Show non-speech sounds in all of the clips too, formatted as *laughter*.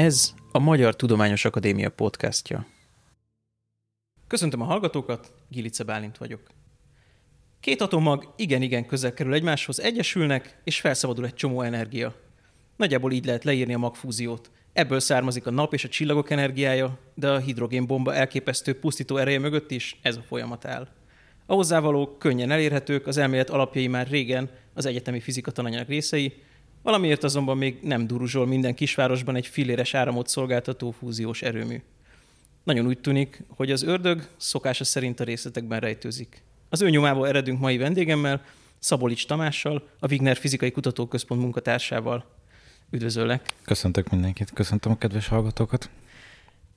Ez a Magyar Tudományos Akadémia podcastja. Köszöntöm a hallgatókat, Gilice Bálint vagyok. Két atommag igen-igen közel kerül egymáshoz, egyesülnek, és felszabadul egy csomó energia. Nagyjából így lehet leírni a magfúziót. Ebből származik a nap és a csillagok energiája, de a hidrogénbomba elképesztő pusztító ereje mögött is ez a folyamat áll. A hozzávalók könnyen elérhetők, az elmélet alapjai már régen az egyetemi fizika tananyag részei, Valamiért azonban még nem duruzsol minden kisvárosban egy filléres áramot szolgáltató fúziós erőmű. Nagyon úgy tűnik, hogy az ördög szokása szerint a részletekben rejtőzik. Az ő nyomából eredünk mai vendégemmel, Szabolics Tamással, a Wigner Fizikai Kutatóközpont munkatársával. Üdvözöllek! Köszöntök mindenkit, köszöntöm a kedves hallgatókat!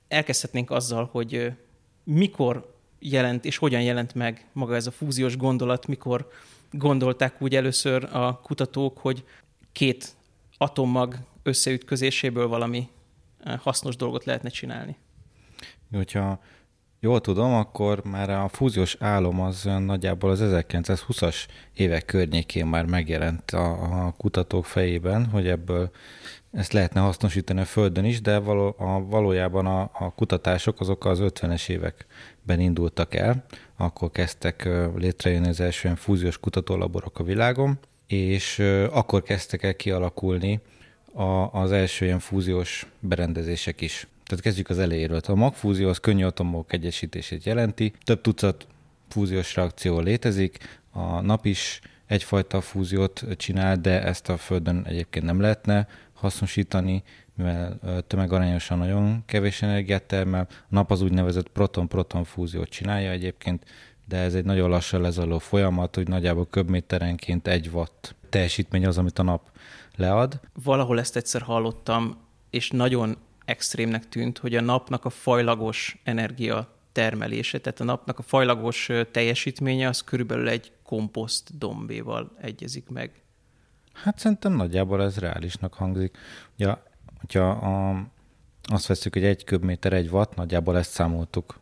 Elkezdhetnénk azzal, hogy mikor jelent és hogyan jelent meg maga ez a fúziós gondolat, mikor gondolták úgy először a kutatók, hogy két atommag összeütközéséből valami eh, hasznos dolgot lehetne csinálni. Hogyha jól tudom, akkor már a fúziós álom az nagyjából az 1920-as évek környékén már megjelent a, a kutatók fejében, hogy ebből ezt lehetne hasznosítani a Földön is, de való, a, valójában a, a kutatások azok az 50-es években indultak el, akkor kezdtek létrejönni az első fúziós kutatólaborok a világon, és akkor kezdtek el kialakulni a, az első ilyen fúziós berendezések is. Tehát kezdjük az elejéről. A magfúzió az könnyű atomok egyesítését jelenti. Több tucat fúziós reakció létezik. A nap is egyfajta fúziót csinál, de ezt a Földön egyébként nem lehetne hasznosítani, mivel tömegarányosan nagyon kevés energiát termel. A nap az úgynevezett proton-proton fúziót csinálja egyébként, de ez egy nagyon lassan lezajló folyamat, hogy nagyjából köbméterenként egy watt teljesítmény az, amit a nap lead. Valahol ezt egyszer hallottam, és nagyon extrémnek tűnt, hogy a napnak a fajlagos energia termelése, tehát a napnak a fajlagos teljesítménye az körülbelül egy komposzt dombéval egyezik meg. Hát szerintem nagyjából ez reálisnak hangzik. Ugye, hogyha a, azt veszük, hogy egy köbméter egy watt, nagyjából ezt számoltuk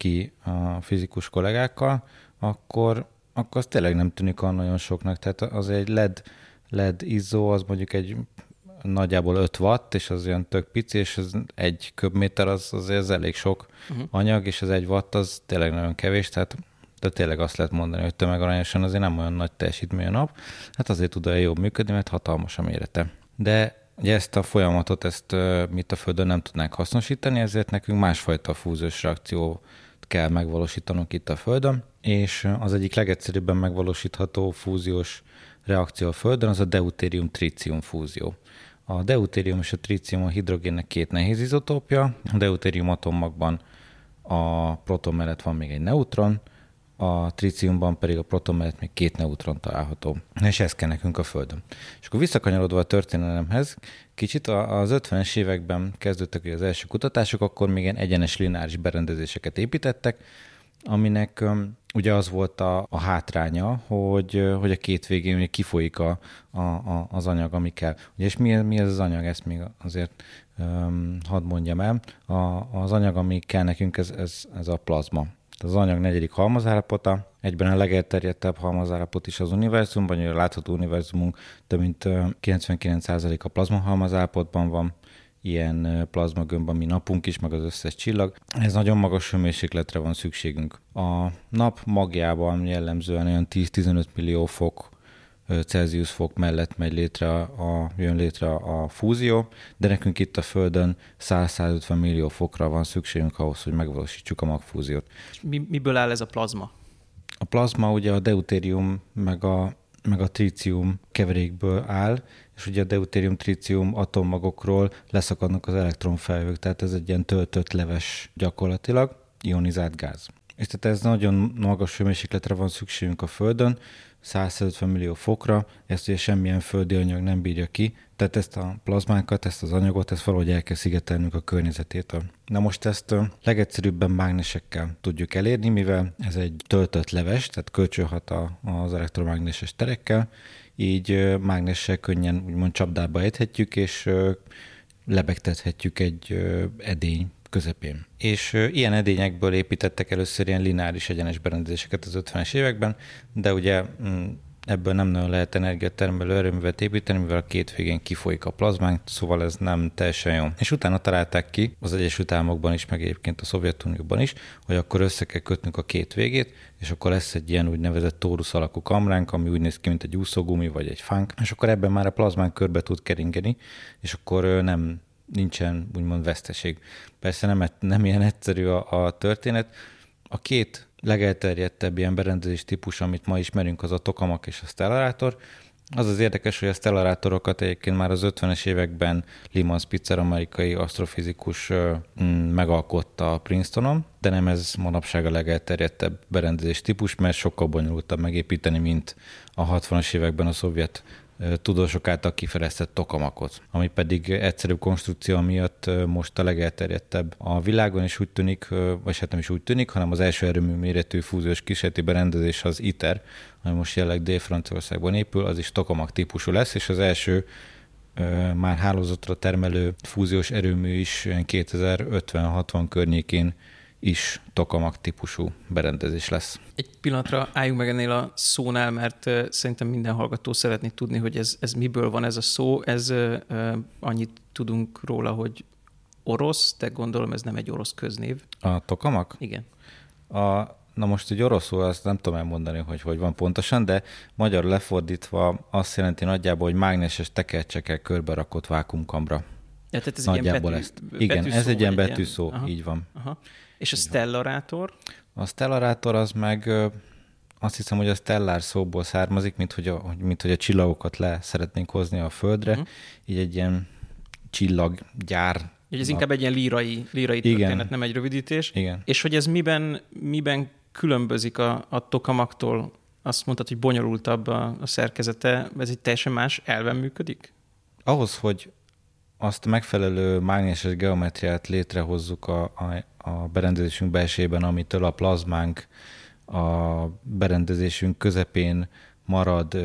ki a fizikus kollégákkal, akkor, akkor az tényleg nem tűnik olyan nagyon soknak. Tehát az egy LED, LED izzó, az mondjuk egy nagyjából 5 watt, és az olyan tök pici, és az egy köbméter az azért az elég sok uh-huh. anyag, és az egy watt az tényleg nagyon kevés, tehát de tényleg azt lehet mondani, hogy tömegarányosan azért nem olyan nagy teljesítmény a nap, hát azért tud olyan jobb működni, mert hatalmas a mérete. De ugye ezt a folyamatot, ezt mit a Földön nem tudnánk hasznosítani, ezért nekünk másfajta fúziós reakció kell megvalósítanunk itt a Földön, és az egyik legegyszerűbben megvalósítható fúziós reakció a Földön az a deutérium-tritium fúzió. A deutérium és a tritium a hidrogénnek két nehéz izotópja, a deutérium atommagban a proton mellett van még egy neutron, a tritiumban pedig a proton mellett még két neutron található. És ez kell nekünk a Földön. És akkor visszakanyarodva a történelemhez, kicsit az 50-es években kezdődtek az első kutatások, akkor még ilyen egyenes lineáris berendezéseket építettek, aminek ugye az volt a, a hátránya, hogy, hogy a két végén ugye kifolyik a, a, a, az anyag, ami kell. Ugye, és mi, mi ez az anyag, ezt még azért um, hadd mondjam el. A, az anyag, ami kell nekünk, ez, ez, ez a plazma az anyag negyedik halmazállapota, egyben a legelterjedtebb halmazállapot is az univerzumban, hogy a látható univerzumunk több mint 99% a plazma halmazállapotban van, ilyen plazmagömb, ami napunk is, meg az összes csillag. Ez nagyon magas hőmérsékletre van szükségünk. A nap magjában jellemzően olyan 10-15 millió fok Celsius fok mellett megy létre a, jön létre a fúzió, de nekünk itt a Földön 100-150 millió fokra van szükségünk ahhoz, hogy megvalósítsuk a magfúziót. Mi, miből áll ez a plazma? A plazma ugye a deutérium meg a, meg a trícium keverékből áll, és ugye a deutérium-trícium atommagokról leszakadnak az elektronfelhők, tehát ez egy ilyen töltött leves gyakorlatilag, ionizált gáz. És tehát ez nagyon magas hőmérsékletre van szükségünk a Földön, 150 millió fokra, ezt ugye semmilyen földi anyag nem bírja ki, tehát ezt a plazmánkat, ezt az anyagot, ezt valahogy el kell szigetelnünk a környezetétől. Na most ezt legegyszerűbben mágnesekkel tudjuk elérni, mivel ez egy töltött leves, tehát kölcsönhat az elektromágneses terekkel, így mágnessel könnyen úgymond csapdába ejthetjük, és lebegtethetjük egy edény közepén. És ilyen edényekből építettek először ilyen lineáris egyenes berendezéseket az 50-es években, de ugye mm, ebből nem nagyon lehet energiatermelő erőművet építeni, mivel a két végén kifolyik a plazmánk, szóval ez nem teljesen jó. És utána találták ki, az Egyesült Államokban is, meg egyébként a Szovjetunióban is, hogy akkor össze kell kötnünk a két végét, és akkor lesz egy ilyen úgynevezett tórusz alakú kamránk, ami úgy néz ki, mint egy úszógumi vagy egy fánk, és akkor ebben már a plazmánk körbe tud keringeni, és akkor nem nincsen úgymond veszteség. Persze nem, nem ilyen egyszerű a, a történet. A két legelterjedtebb ilyen berendezés típus, amit ma ismerünk, az a tokamak és a stellátor. Az az érdekes, hogy a stellárátorokat egyébként már az 50-es években Lyman Spitzer, amerikai asztrofizikus mm, megalkotta a Princetonon, de nem ez manapság a legelterjedtebb berendezés típus, mert sokkal bonyolultabb megépíteni, mint a 60-as években a szovjet tudósok által kifejlesztett tokamakot, ami pedig egyszerű konstrukció miatt most a legelterjedtebb. A világon, és úgy tűnik, vagy hát nem is úgy tűnik, hanem az első erőmű méretű fúziós kísérleti berendezés az ITER, ami most jelenleg Dél-Franciaországban épül, az is tokamak típusú lesz, és az első már hálózatra termelő fúziós erőmű is 2050-60 környékén is tokamak típusú berendezés lesz. Egy pillanatra álljunk meg ennél a szónál, mert szerintem minden hallgató szeretné tudni, hogy ez, ez miből van ez a szó. Ez annyit tudunk róla, hogy orosz, de gondolom ez nem egy orosz köznév. A tokamak? Igen. A, na most egy oroszul azt nem tudom elmondani, hogy hogy van pontosan, de magyar lefordítva azt jelenti nagyjából, hogy mágneses tekercsekkel körbe rakott vákumkamra. Ja, tehát ez Nagyjából egy ilyen betű, ezt. Igen, betűszó, ez egy ilyen betűszó, Aha, így van. aha. És a stellarátor? A stellarátor az meg azt hiszem, hogy a stellár szóból származik, mint hogy a, mint hogy a csillagokat le szeretnénk hozni a Földre, Mhm. így egy ilyen csillaggyár. Ugye ez inkább egy ilyen lírai, lírai Igen. történet, nem egy rövidítés. Igen. És hogy ez miben, miben különbözik a, a tokamaktól? Azt mondtad, hogy bonyolultabb a, a szerkezete, ez egy teljesen más elven működik? Ahhoz, hogy azt megfelelő mágneses geometriát létrehozzuk a, a, a berendezésünk belsejében, amitől a plazmánk a berendezésünk közepén marad,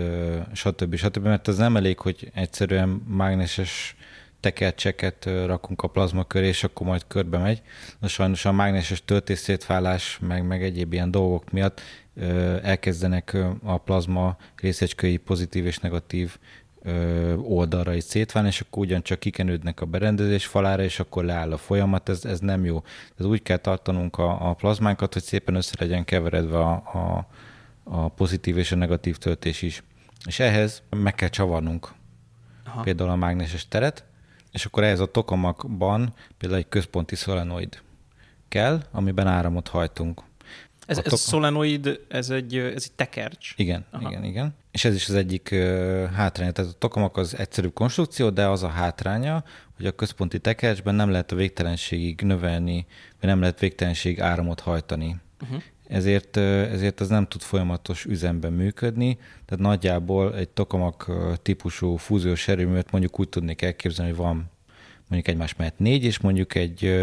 stb. stb. Mert az nem elég, hogy egyszerűen mágneses tekercseket rakunk a plazma köré, és akkor majd körbe megy. Na sajnos a mágneses töltésszétválás, meg, meg egyéb ilyen dolgok miatt elkezdenek a plazma részecskéi pozitív és negatív oldalra is szétválni, és akkor ugyancsak kikenődnek a berendezés falára, és akkor leáll a folyamat, ez, ez nem jó. Ez úgy kell tartanunk a, a plazmánkat, hogy szépen össze legyen keveredve a, a, a pozitív és a negatív töltés is. És ehhez meg kell csavarnunk Aha. például a mágneses teret, és akkor ehhez a tokamakban például egy központi szolenoid kell, amiben áramot hajtunk. Ez, ez a szolenoid, ez egy, ez egy tekercs. Igen, Aha. igen, igen. És ez is az egyik hátránya. Tehát a tokamak az egyszerű konstrukció, de az a hátránya, hogy a központi tekercsben nem lehet a végtelenségig növelni, vagy nem lehet végtelenség áramot hajtani. Uh-huh. Ezért, ezért az nem tud folyamatos üzemben működni, tehát nagyjából egy tokamak típusú fúziós erőművet mondjuk úgy tudnék elképzelni, hogy van mondjuk egymás mellett négy, és mondjuk egy,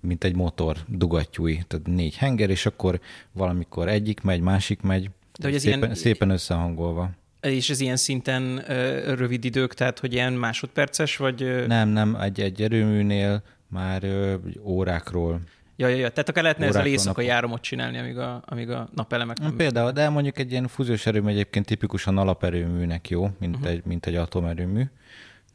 mint egy motor dugattyúj, tehát négy henger, és akkor valamikor egyik megy, másik megy, De hogy ez szépen, ilyen- szépen összehangolva. És ez ilyen szinten ö, rövid idők, tehát hogy ilyen másodperces, vagy... ö, Nem, nem, egy, egy erőműnél már ö, órákról. Ja, ja, ja. Tehát akár lehetne ezzel Órákról, éjszakai napok. áramot csinálni, amíg a, amíg a napelemek nem... Például, de mondjuk egy ilyen fúziós erőmű egyébként tipikusan alaperőműnek jó, mint, uh-huh. egy, mint egy atomerőmű,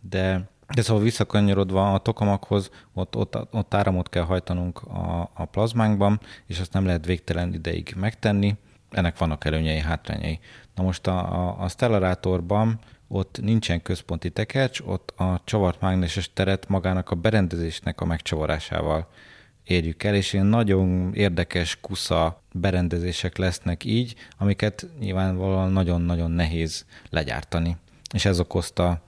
de de szóval visszakanyarodva a tokamakhoz, ott, ott, ott áramot kell hajtanunk a, a plazmánkban, és azt nem lehet végtelen ideig megtenni. Ennek vannak előnyei, hátrányai. Na most a, a, a stellarátorban ott nincsen központi tekercs, ott a csavart mágneses teret magának a berendezésnek a megcsavarásával érjük el, és ilyen nagyon érdekes kusza berendezések lesznek így, amiket nyilvánvalóan nagyon-nagyon nehéz legyártani. És ez okozta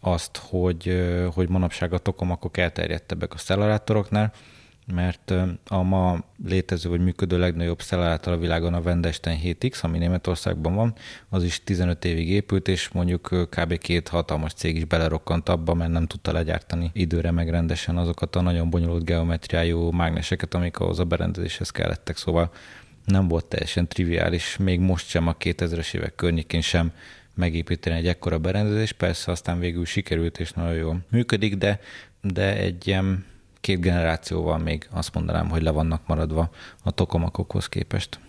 azt, hogy, hogy manapság a tokamakok elterjedtebbek a stellarátoroknál, mert a ma létező vagy működő legnagyobb stellarátor a világon a Wendenstein 7X, ami Németországban van, az is 15 évig épült, és mondjuk kb. két hatalmas cég is belerokkant abba, mert nem tudta legyártani időre meg rendesen azokat a nagyon bonyolult geometriájú mágneseket, amik ahhoz a berendezéshez kellettek. Szóval nem volt teljesen triviális, még most sem a 2000-es évek környékén sem megépíteni egy ekkora berendezés, persze aztán végül sikerült és nagyon jól működik, de, de egy ilyen két generációval még azt mondanám, hogy le vannak maradva a tokamakokhoz képest.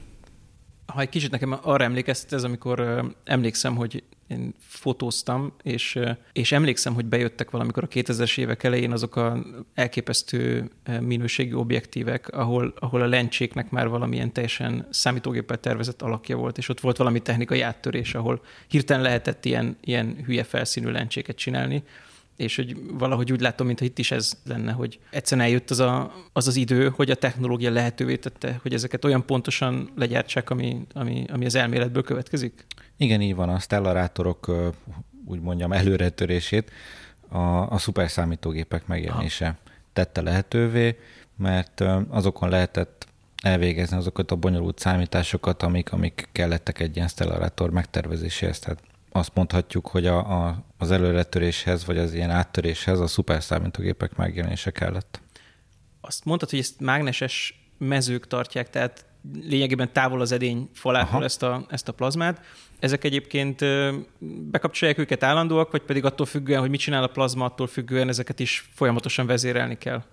Ha egy kicsit nekem arra emlékeztet ez, amikor emlékszem, hogy én fotóztam, és, és emlékszem, hogy bejöttek valamikor a 2000-es évek elején azok a elképesztő minőségű objektívek, ahol, ahol a lencséknek már valamilyen teljesen számítógéppel tervezett alakja volt, és ott volt valami technikai áttörés, ahol hirtelen lehetett ilyen, ilyen hülye felszínű lencséket csinálni, és hogy valahogy úgy látom, mintha itt is ez lenne, hogy egyszerűen eljött az, a, az az idő, hogy a technológia lehetővé tette, hogy ezeket olyan pontosan legyártsák, ami, ami, ami az elméletből következik? Igen, így van. A stellárátorok, úgy mondjam, előretörését a, a szuperszámítógépek megjelenése ha. tette lehetővé, mert azokon lehetett elvégezni azokat a bonyolult számításokat, amik, amik kellettek egy ilyen stellárátor megtervezéséhez. Tehát azt mondhatjuk, hogy a, a, az előretöréshez, vagy az ilyen áttöréshez a szuperszámítógépek megjelenése kellett. Azt mondtad, hogy ezt mágneses mezők tartják, tehát lényegében távol az edény falától ezt a, ezt a plazmát. Ezek egyébként bekapcsolják őket állandóak, vagy pedig attól függően, hogy mit csinál a plazma, attól függően ezeket is folyamatosan vezérelni kell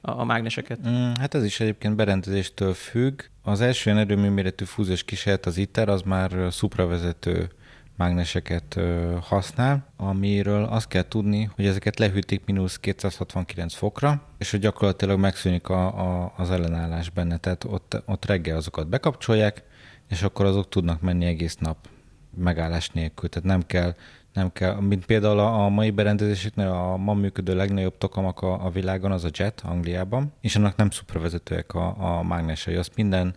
a, a mágneseket? Mm, hát ez is egyébként berendezéstől függ. Az első ilyen erőmű méretű fúziós kísérlet, az ITER, az már szupravezető mágneseket használ, amiről azt kell tudni, hogy ezeket lehűtik mínusz 269 fokra, és hogy gyakorlatilag megszűnik a, a, az ellenállás benne, tehát ott, ott reggel azokat bekapcsolják, és akkor azok tudnak menni egész nap megállás nélkül, tehát nem kell nem kell, mint például a mai berendezéseknél a ma működő legnagyobb tokamak a, a világon, az a JET Angliában, és annak nem szupravezetőek a, a mágnesei, azt minden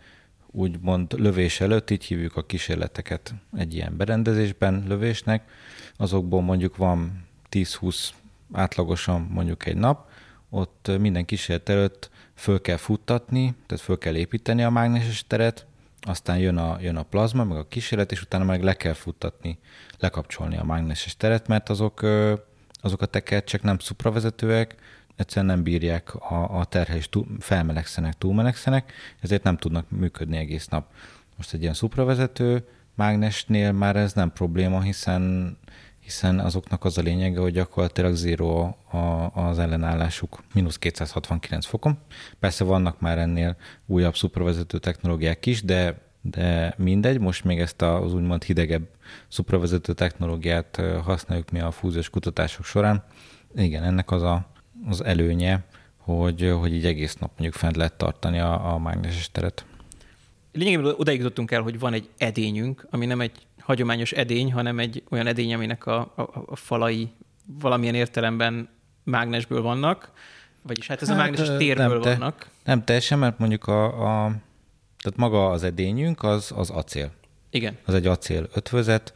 úgymond lövés előtt, így hívjuk a kísérleteket egy ilyen berendezésben lövésnek, azokból mondjuk van 10-20 átlagosan mondjuk egy nap, ott minden kísérlet előtt föl kell futtatni, tehát föl kell építeni a mágneses teret, aztán jön a, jön a plazma, meg a kísérlet, és utána meg le kell futtatni, lekapcsolni a mágneses teret, mert azok, azok a tekercsek nem szupravezetőek, egyszerűen nem bírják a, a terhelést, túl, felmelegszenek, túlmelegszenek, ezért nem tudnak működni egész nap. Most egy ilyen szupravezető mágnesnél már ez nem probléma, hiszen hiszen azoknak az a lényege, hogy gyakorlatilag zero a, az ellenállásuk, mínusz 269 fokon. Persze vannak már ennél újabb szupravezető technológiák is, de, de mindegy, most még ezt az úgymond hidegebb szupravezető technológiát használjuk mi a fúziós kutatások során. Igen, ennek az a, az előnye, hogy, hogy így egész nap mondjuk fent lehet tartani a, a mágneses teret. Lényegében odaig jutottunk el, hogy van egy edényünk, ami nem egy hagyományos edény, hanem egy olyan edény, aminek a, a, a falai valamilyen értelemben mágnesből vannak, vagyis hát ez hát, a mágneses térből nem te, vannak. Nem teljesen, mert mondjuk a, a tehát maga az edényünk az, az acél. Igen. Az egy acél ötvözet,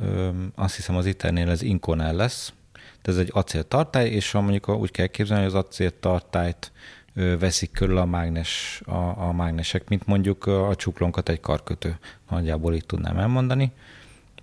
Ö, azt hiszem az iternél ez inkonel lesz, de ez egy acéltartály, és mondjuk úgy kell képzelni, hogy az acéltartályt veszik körül a, mágnes, a, a mágnesek, mint mondjuk a csuklónkat egy karkötő. Nagyjából így tudnám elmondani.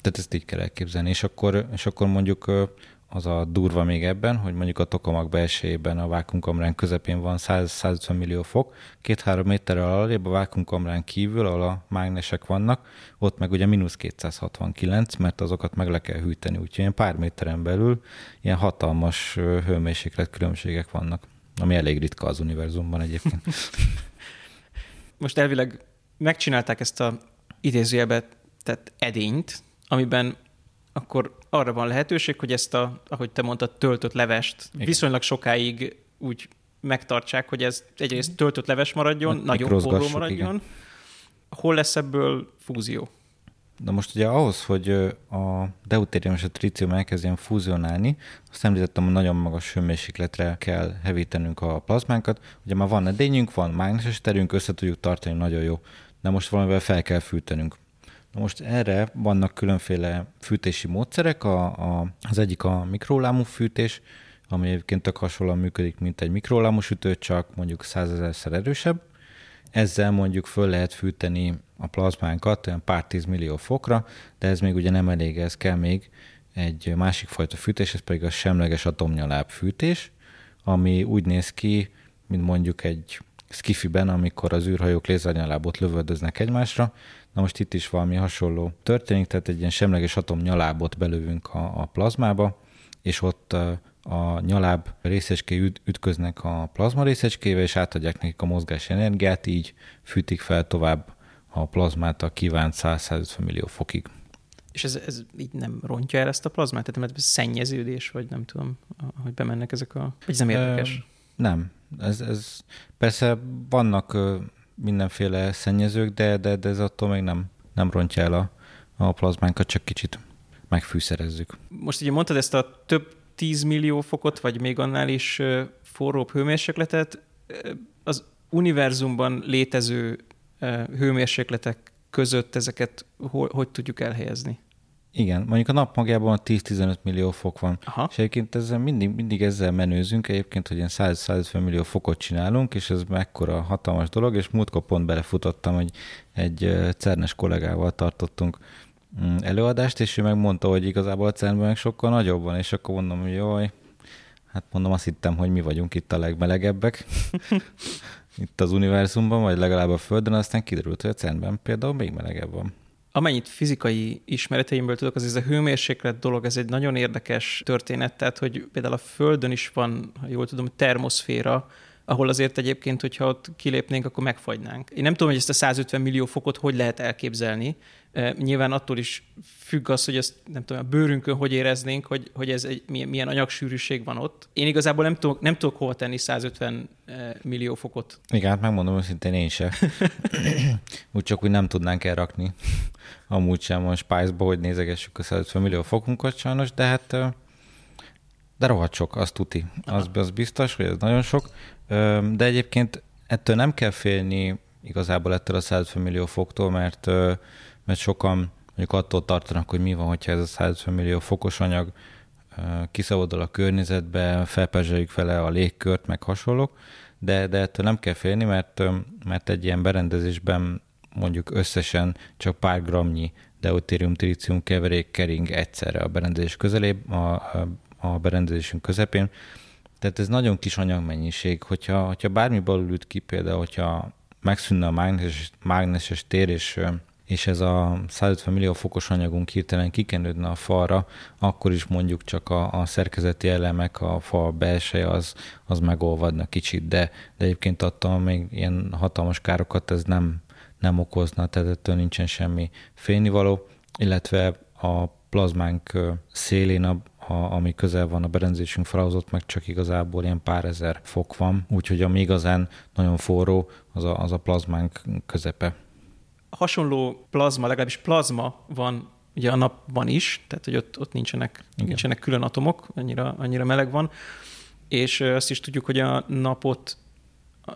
Tehát ezt így kell elképzelni. És akkor, és akkor mondjuk az a durva még ebben, hogy mondjuk a tokamak belsejében a vákumkamrán közepén van 100-150 millió fok, két-három méterrel alább a vákumkamrán kívül, ahol a mágnesek vannak, ott meg ugye mínusz 269, mert azokat meg le kell hűteni, úgyhogy ilyen pár méteren belül ilyen hatalmas hőmérséklet különbségek vannak, ami elég ritka az univerzumban egyébként. *laughs* Most elvileg megcsinálták ezt a idézőjelbe tehát edényt, amiben akkor arra van lehetőség, hogy ezt a, ahogy te mondtad, töltött levest Igen. viszonylag sokáig úgy megtartsák, hogy ez egyrészt töltött leves maradjon, Meg nagyon forró maradjon. Igen. Hol lesz ebből fúzió? Na most ugye ahhoz, hogy a deutérium és a trícium elkezdjen fúzionálni, azt említettem, hogy nagyon magas hőmérsékletre kell hevítenünk a plazmánkat. Ugye már van edényünk, van mágneses terünk, össze tudjuk tartani, nagyon jó. De most valamivel fel kell fűtenünk. Most erre vannak különféle fűtési módszerek, a, a, az egyik a mikrolámú fűtés, ami egyébként tök hasonlóan működik, mint egy mikrolámú sütő, csak mondjuk százezerszer erősebb. Ezzel mondjuk föl lehet fűteni a plazmánkat olyan pár tízmillió fokra, de ez még ugye nem elég, ez kell még egy másik fajta fűtés, ez pedig a semleges atomnyaláb fűtés, ami úgy néz ki, mint mondjuk egy skifiben, amikor az űrhajók lézernyalábot lövöldöznek egymásra, Na most itt is valami hasonló történik, tehát egy ilyen semleges atomnyalábot belövünk a, a plazmába, és ott a nyaláb részecské ütköznek a plazma részecskével, és átadják nekik a mozgás energiát, így fűtik fel tovább a plazmát a kívánt 100-150 millió fokig. És ez, ez így nem rontja el ezt a plazmát? Tehát mert szennyeződés, vagy nem tudom, hogy bemennek ezek a... Vagy ez nem érdekes? Ö, nem. Ez, ez, persze vannak mindenféle szennyezők, de, de, de ez attól még nem, nem rontja el a, a plazmánkat, csak kicsit megfűszerezzük. Most ugye mondtad ezt a több 10 millió fokot, vagy még annál is forróbb hőmérsékletet. Az univerzumban létező hőmérsékletek között ezeket hogy tudjuk elhelyezni? Igen, mondjuk a nap magában 10-15 millió fok van. Aha. És egyébként ezzel mindig, mindig ezzel menőzünk egyébként, hogy ilyen 100-150 millió fokot csinálunk, és ez mekkora hatalmas dolog, és múltkor pont belefutottam, hogy egy cernes kollégával tartottunk mm, előadást, és ő megmondta, hogy igazából a cern meg sokkal nagyobb van, és akkor mondom, hogy jaj, hát mondom, azt hittem, hogy mi vagyunk itt a legmelegebbek *laughs* itt az univerzumban, vagy legalább a Földön, aztán kiderült, hogy a cern például még melegebb van amennyit fizikai ismereteimből tudok, az ez a hőmérséklet dolog, ez egy nagyon érdekes történet, tehát hogy például a Földön is van, ha jól tudom, termoszféra, ahol azért egyébként, hogyha ott kilépnénk, akkor megfagynánk. Én nem tudom, hogy ezt a 150 millió fokot hogy lehet elképzelni. Nyilván attól is függ az, hogy ezt nem tudom, a bőrünkön hogy éreznénk, hogy, hogy ez egy, milyen, anyagsűrűség van ott. Én igazából nem tudok, nem tudok hova tenni 150 millió fokot. Igen, hát megmondom őszintén én se. *laughs* úgy csak úgy nem tudnánk elrakni. Amúgy sem a Spice-ba, hogy nézegessük a 150 millió fokunkat sajnos, de hát de rohadt sok, az tuti. Az, az biztos, hogy ez nagyon sok. De egyébként ettől nem kell félni igazából ettől a 150 millió foktól, mert, mert sokan mondjuk attól tartanak, hogy mi van, hogyha ez a 150 millió fokos anyag kiszabadul a környezetbe, felpezseljük vele a légkört, meg hasonlók, de, de ettől nem kell félni, mert, mert egy ilyen berendezésben mondjuk összesen csak pár gramnyi deutérium trícium keverék kering egyszerre a berendezés közelébb, a, a berendezésünk közepén, tehát ez nagyon kis anyagmennyiség. Hogyha, hogyha bármi balul üt ki, például, hogyha megszűnne a mágneses, mágneses tér, és, és ez a 150 millió fokos anyagunk hirtelen kikenődne a falra, akkor is mondjuk csak a, a szerkezeti elemek, a fal belseje az, az megolvadna kicsit, de, de egyébként attól még ilyen hatalmas károkat ez nem, nem okozna, tehát ettől nincsen semmi félnivaló, illetve a plazmánk szélén a, a, ami közel van a berendezésünk felhozott, meg csak igazából ilyen pár ezer fok van, úgyhogy ami igazán nagyon forró, az a, az a plazmánk közepe. Hasonló plazma, legalábbis plazma van ugye a napban is, tehát hogy ott, ott nincsenek, nincsenek külön atomok, annyira, annyira meleg van, és azt is tudjuk, hogy a napot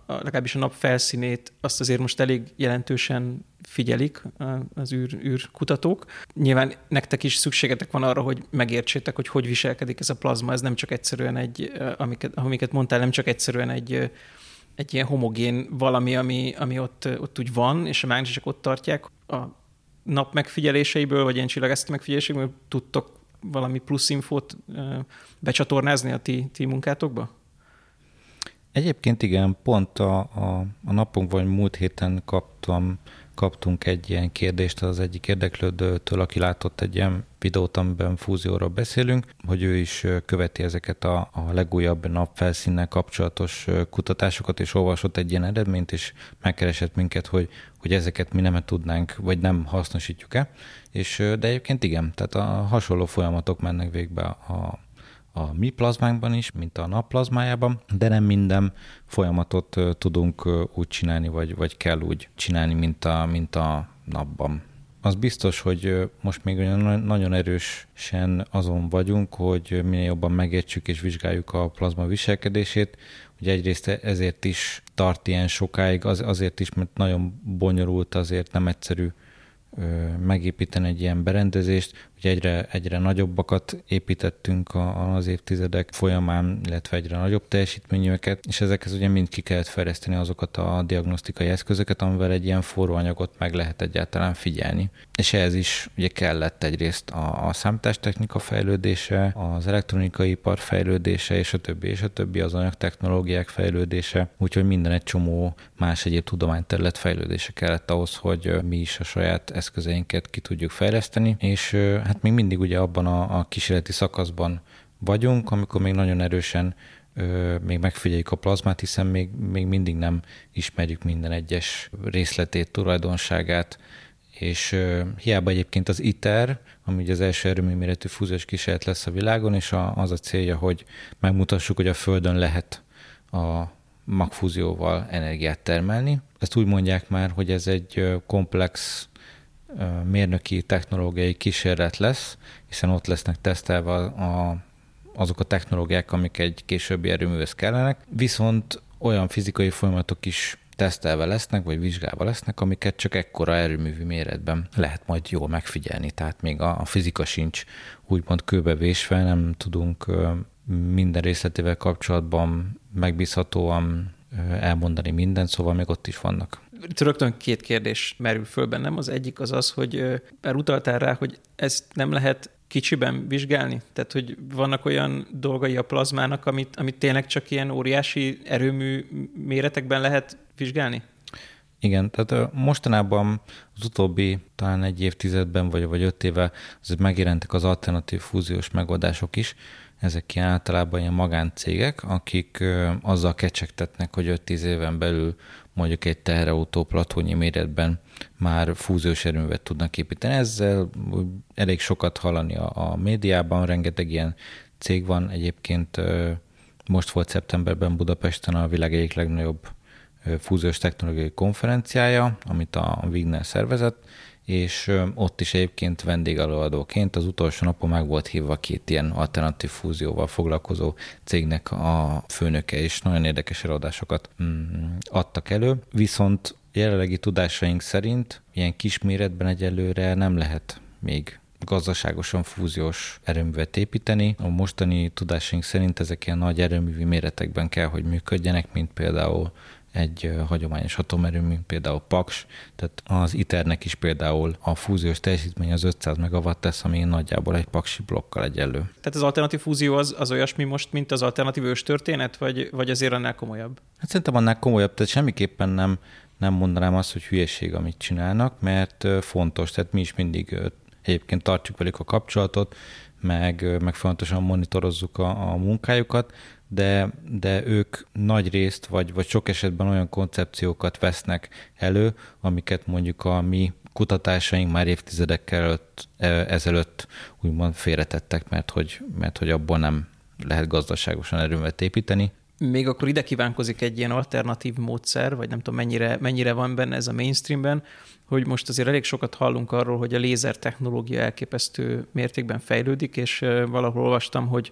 legalábbis a nap felszínét azt azért most elég jelentősen figyelik az űr, űrkutatók. Nyilván nektek is szükségetek van arra, hogy megértsétek, hogy hogy viselkedik ez a plazma. Ez nem csak egyszerűen egy, amiket, amiket mondtál, nem csak egyszerűen egy, egy ilyen homogén valami, ami, ami ott, ott úgy van, és a mágnesek ott tartják. A nap megfigyeléseiből, vagy ilyen csillagászati megfigyeléseiből tudtok valami plusz infót becsatornázni a ti, ti munkátokba? Egyébként igen, pont a, a, a napunk vagy múlt héten kaptam, kaptunk egy ilyen kérdést az egyik érdeklődőtől, aki látott egy ilyen videót, amiben fúzióról beszélünk, hogy ő is követi ezeket a, a legújabb napfelszínnel kapcsolatos kutatásokat, és olvasott egy ilyen eredményt, és megkeresett minket, hogy, hogy ezeket mi nem tudnánk, vagy nem hasznosítjuk-e. És, de egyébként igen, tehát a hasonló folyamatok mennek végbe a, a mi plazmánkban is, mint a nap plazmájában, de nem minden folyamatot tudunk úgy csinálni, vagy, vagy kell úgy csinálni, mint a, mint a napban. Az biztos, hogy most még nagyon erősen azon vagyunk, hogy minél jobban megértsük és vizsgáljuk a plazma viselkedését. Ugye egyrészt ezért is tart ilyen sokáig, az, azért is, mert nagyon bonyolult, azért nem egyszerű megépíteni egy ilyen berendezést. Ugye egyre, egyre nagyobbakat építettünk az évtizedek folyamán, illetve egyre nagyobb teljesítményűeket, és ezekhez ugye mind ki kellett fejleszteni azokat a diagnosztikai eszközöket, amivel egy ilyen forró anyagot meg lehet egyáltalán figyelni. És ehhez is ugye kellett egyrészt a, a számítástechnika fejlődése, az elektronikai ipar fejlődése, és a többi, és a többi az anyagtechnológiák fejlődése, úgyhogy minden egy csomó más egyéb tudományterület fejlődése kellett ahhoz, hogy mi is a saját eszközeinket ki tudjuk fejleszteni, és hát még mindig ugye abban a, a kísérleti szakaszban vagyunk, amikor még nagyon erősen még megfigyeljük a plazmát, hiszen még, még mindig nem ismerjük minden egyes részletét, tulajdonságát, és hiába egyébként az ITER, ami ugye az első erőműméretű fúziós kísérlet lesz a világon, és a, az a célja, hogy megmutassuk, hogy a Földön lehet a magfúzióval energiát termelni. Ezt úgy mondják már, hogy ez egy komplex mérnöki technológiai kísérlet lesz, hiszen ott lesznek tesztelve a, azok a technológiák, amik egy későbbi erőművez kellenek, viszont olyan fizikai folyamatok is tesztelve lesznek, vagy vizsgálva lesznek, amiket csak ekkora erőművű méretben lehet majd jól megfigyelni. Tehát még a, a fizika sincs úgymond kőbevésve, nem tudunk minden részletével kapcsolatban megbízhatóan elmondani mindent, szóval még ott is vannak. Rögtön két kérdés merül föl bennem. Az egyik az az, hogy már utaltál rá, hogy ezt nem lehet kicsiben vizsgálni? Tehát, hogy vannak olyan dolgai a plazmának, amit, amit tényleg csak ilyen óriási erőmű méretekben lehet vizsgálni? Igen, tehát mostanában az utóbbi talán egy évtizedben vagy, vagy öt éve azért megjelentek az alternatív fúziós megoldások is, ezek ilyen általában ilyen magáncégek, akik azzal kecsegtetnek, hogy 5-10 éven belül mondjuk egy teherautó platónyi méretben már fúziós erőművet tudnak építeni. Ezzel elég sokat hallani a, a médiában, rengeteg ilyen cég van. Egyébként most volt szeptemberben Budapesten a világ egyik legnagyobb fúziós technológiai konferenciája, amit a Wigner szervezett, és ott is egyébként vendégelőadóként az utolsó napon meg volt hívva két ilyen alternatív fúzióval foglalkozó cégnek a főnöke, és nagyon érdekes előadásokat mm, adtak elő, viszont jelenlegi tudásaink szerint ilyen kisméretben egyelőre nem lehet még gazdaságosan fúziós erőművet építeni. A mostani tudásaink szerint ezek ilyen nagy erőművi méretekben kell, hogy működjenek, mint például egy hagyományos atomerőmű, például Paks, tehát az ITER-nek is például a fúziós teljesítmény az 500 megawatt tesz, ami nagyjából egy paksi blokkal egyenlő. Tehát az alternatív fúzió az, az olyasmi most, mint az alternatív történet, vagy, vagy azért annál komolyabb? Hát szerintem annál komolyabb, tehát semmiképpen nem, nem mondanám azt, hogy hülyeség, amit csinálnak, mert fontos, tehát mi is mindig egyébként tartjuk velük a kapcsolatot, meg, meg fontosan monitorozzuk a, a munkájukat, de, de ők nagy részt, vagy, vagy sok esetben olyan koncepciókat vesznek elő, amiket mondjuk a mi kutatásaink már évtizedekkel előtt, e, ezelőtt úgymond félretettek, mert hogy, mert hogy abból nem lehet gazdaságosan erőmet építeni. Még akkor ide kívánkozik egy ilyen alternatív módszer, vagy nem tudom mennyire, mennyire van benne ez a mainstreamben, hogy most azért elég sokat hallunk arról, hogy a lézer technológia elképesztő mértékben fejlődik, és valahol olvastam, hogy,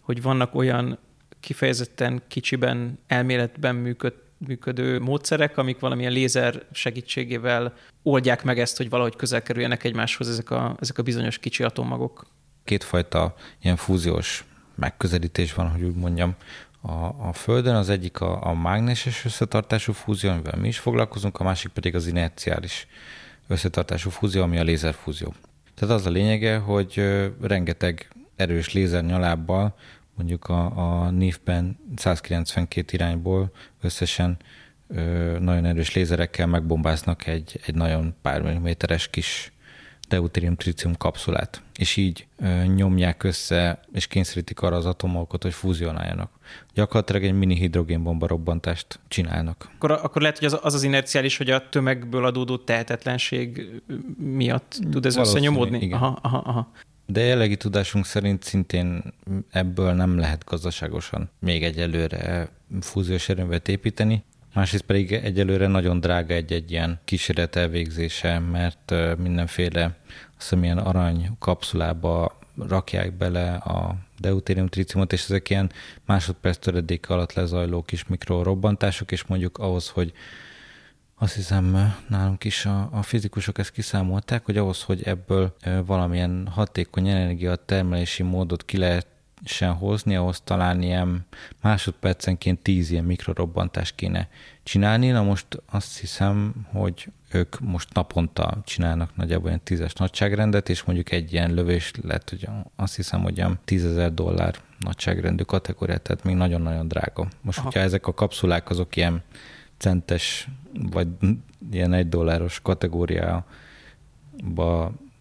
hogy vannak olyan kifejezetten kicsiben, elméletben működ, működő módszerek, amik valamilyen lézer segítségével oldják meg ezt, hogy valahogy közel kerüljenek egymáshoz ezek a, ezek a bizonyos kicsi atommagok. Kétfajta ilyen fúziós megközelítés van, hogy úgy mondjam, a, a Földön. Az egyik a, a mágneses összetartású fúzió, amivel mi is foglalkozunk, a másik pedig az inerciális összetartású fúzió, ami a lézerfúzió. Tehát az a lényege, hogy rengeteg erős lézernyalábbal mondjuk a, a NIF-ben 192 irányból összesen ö, nagyon erős lézerekkel megbombáznak egy, egy nagyon pár milliméteres kis deutérium tritium kapszulát, és így ö, nyomják össze, és kényszerítik arra az atomokat, hogy fúzionáljanak. Gyakorlatilag egy mini hidrogénbomba robbantást csinálnak. Akkor, akkor lehet, hogy az, az az inerciális, hogy a tömegből adódó tehetetlenség miatt tud ez összenyomódni? Igen. Aha, aha, aha. De jelenlegi tudásunk szerint szintén ebből nem lehet gazdaságosan még egyelőre fúziós erőművet építeni. Másrészt pedig egyelőre nagyon drága egy-egy ilyen kísérlet elvégzése, mert mindenféle azt hiszem ilyen arany kapszulába rakják bele a deutérium tritiumot, és ezek ilyen másodperc töredék alatt lezajló kis mikrorobbantások, és mondjuk ahhoz, hogy azt hiszem nálunk is a, a fizikusok ezt kiszámolták, hogy ahhoz, hogy ebből valamilyen hatékony energiatermelési módot ki lehessen hozni, ahhoz talán ilyen másodpercenként tíz ilyen mikrorobbantást kéne csinálni. Na most azt hiszem, hogy ők most naponta csinálnak nagyjából ilyen tízes nagyságrendet, és mondjuk egy ilyen lövés lett, hogy azt hiszem, hogy olyan tízezer dollár nagyságrendű kategóriát, tehát még nagyon-nagyon drága. Most, Aha. hogyha ezek a kapszulák azok ilyen centes vagy ilyen egy dolláros kategóriába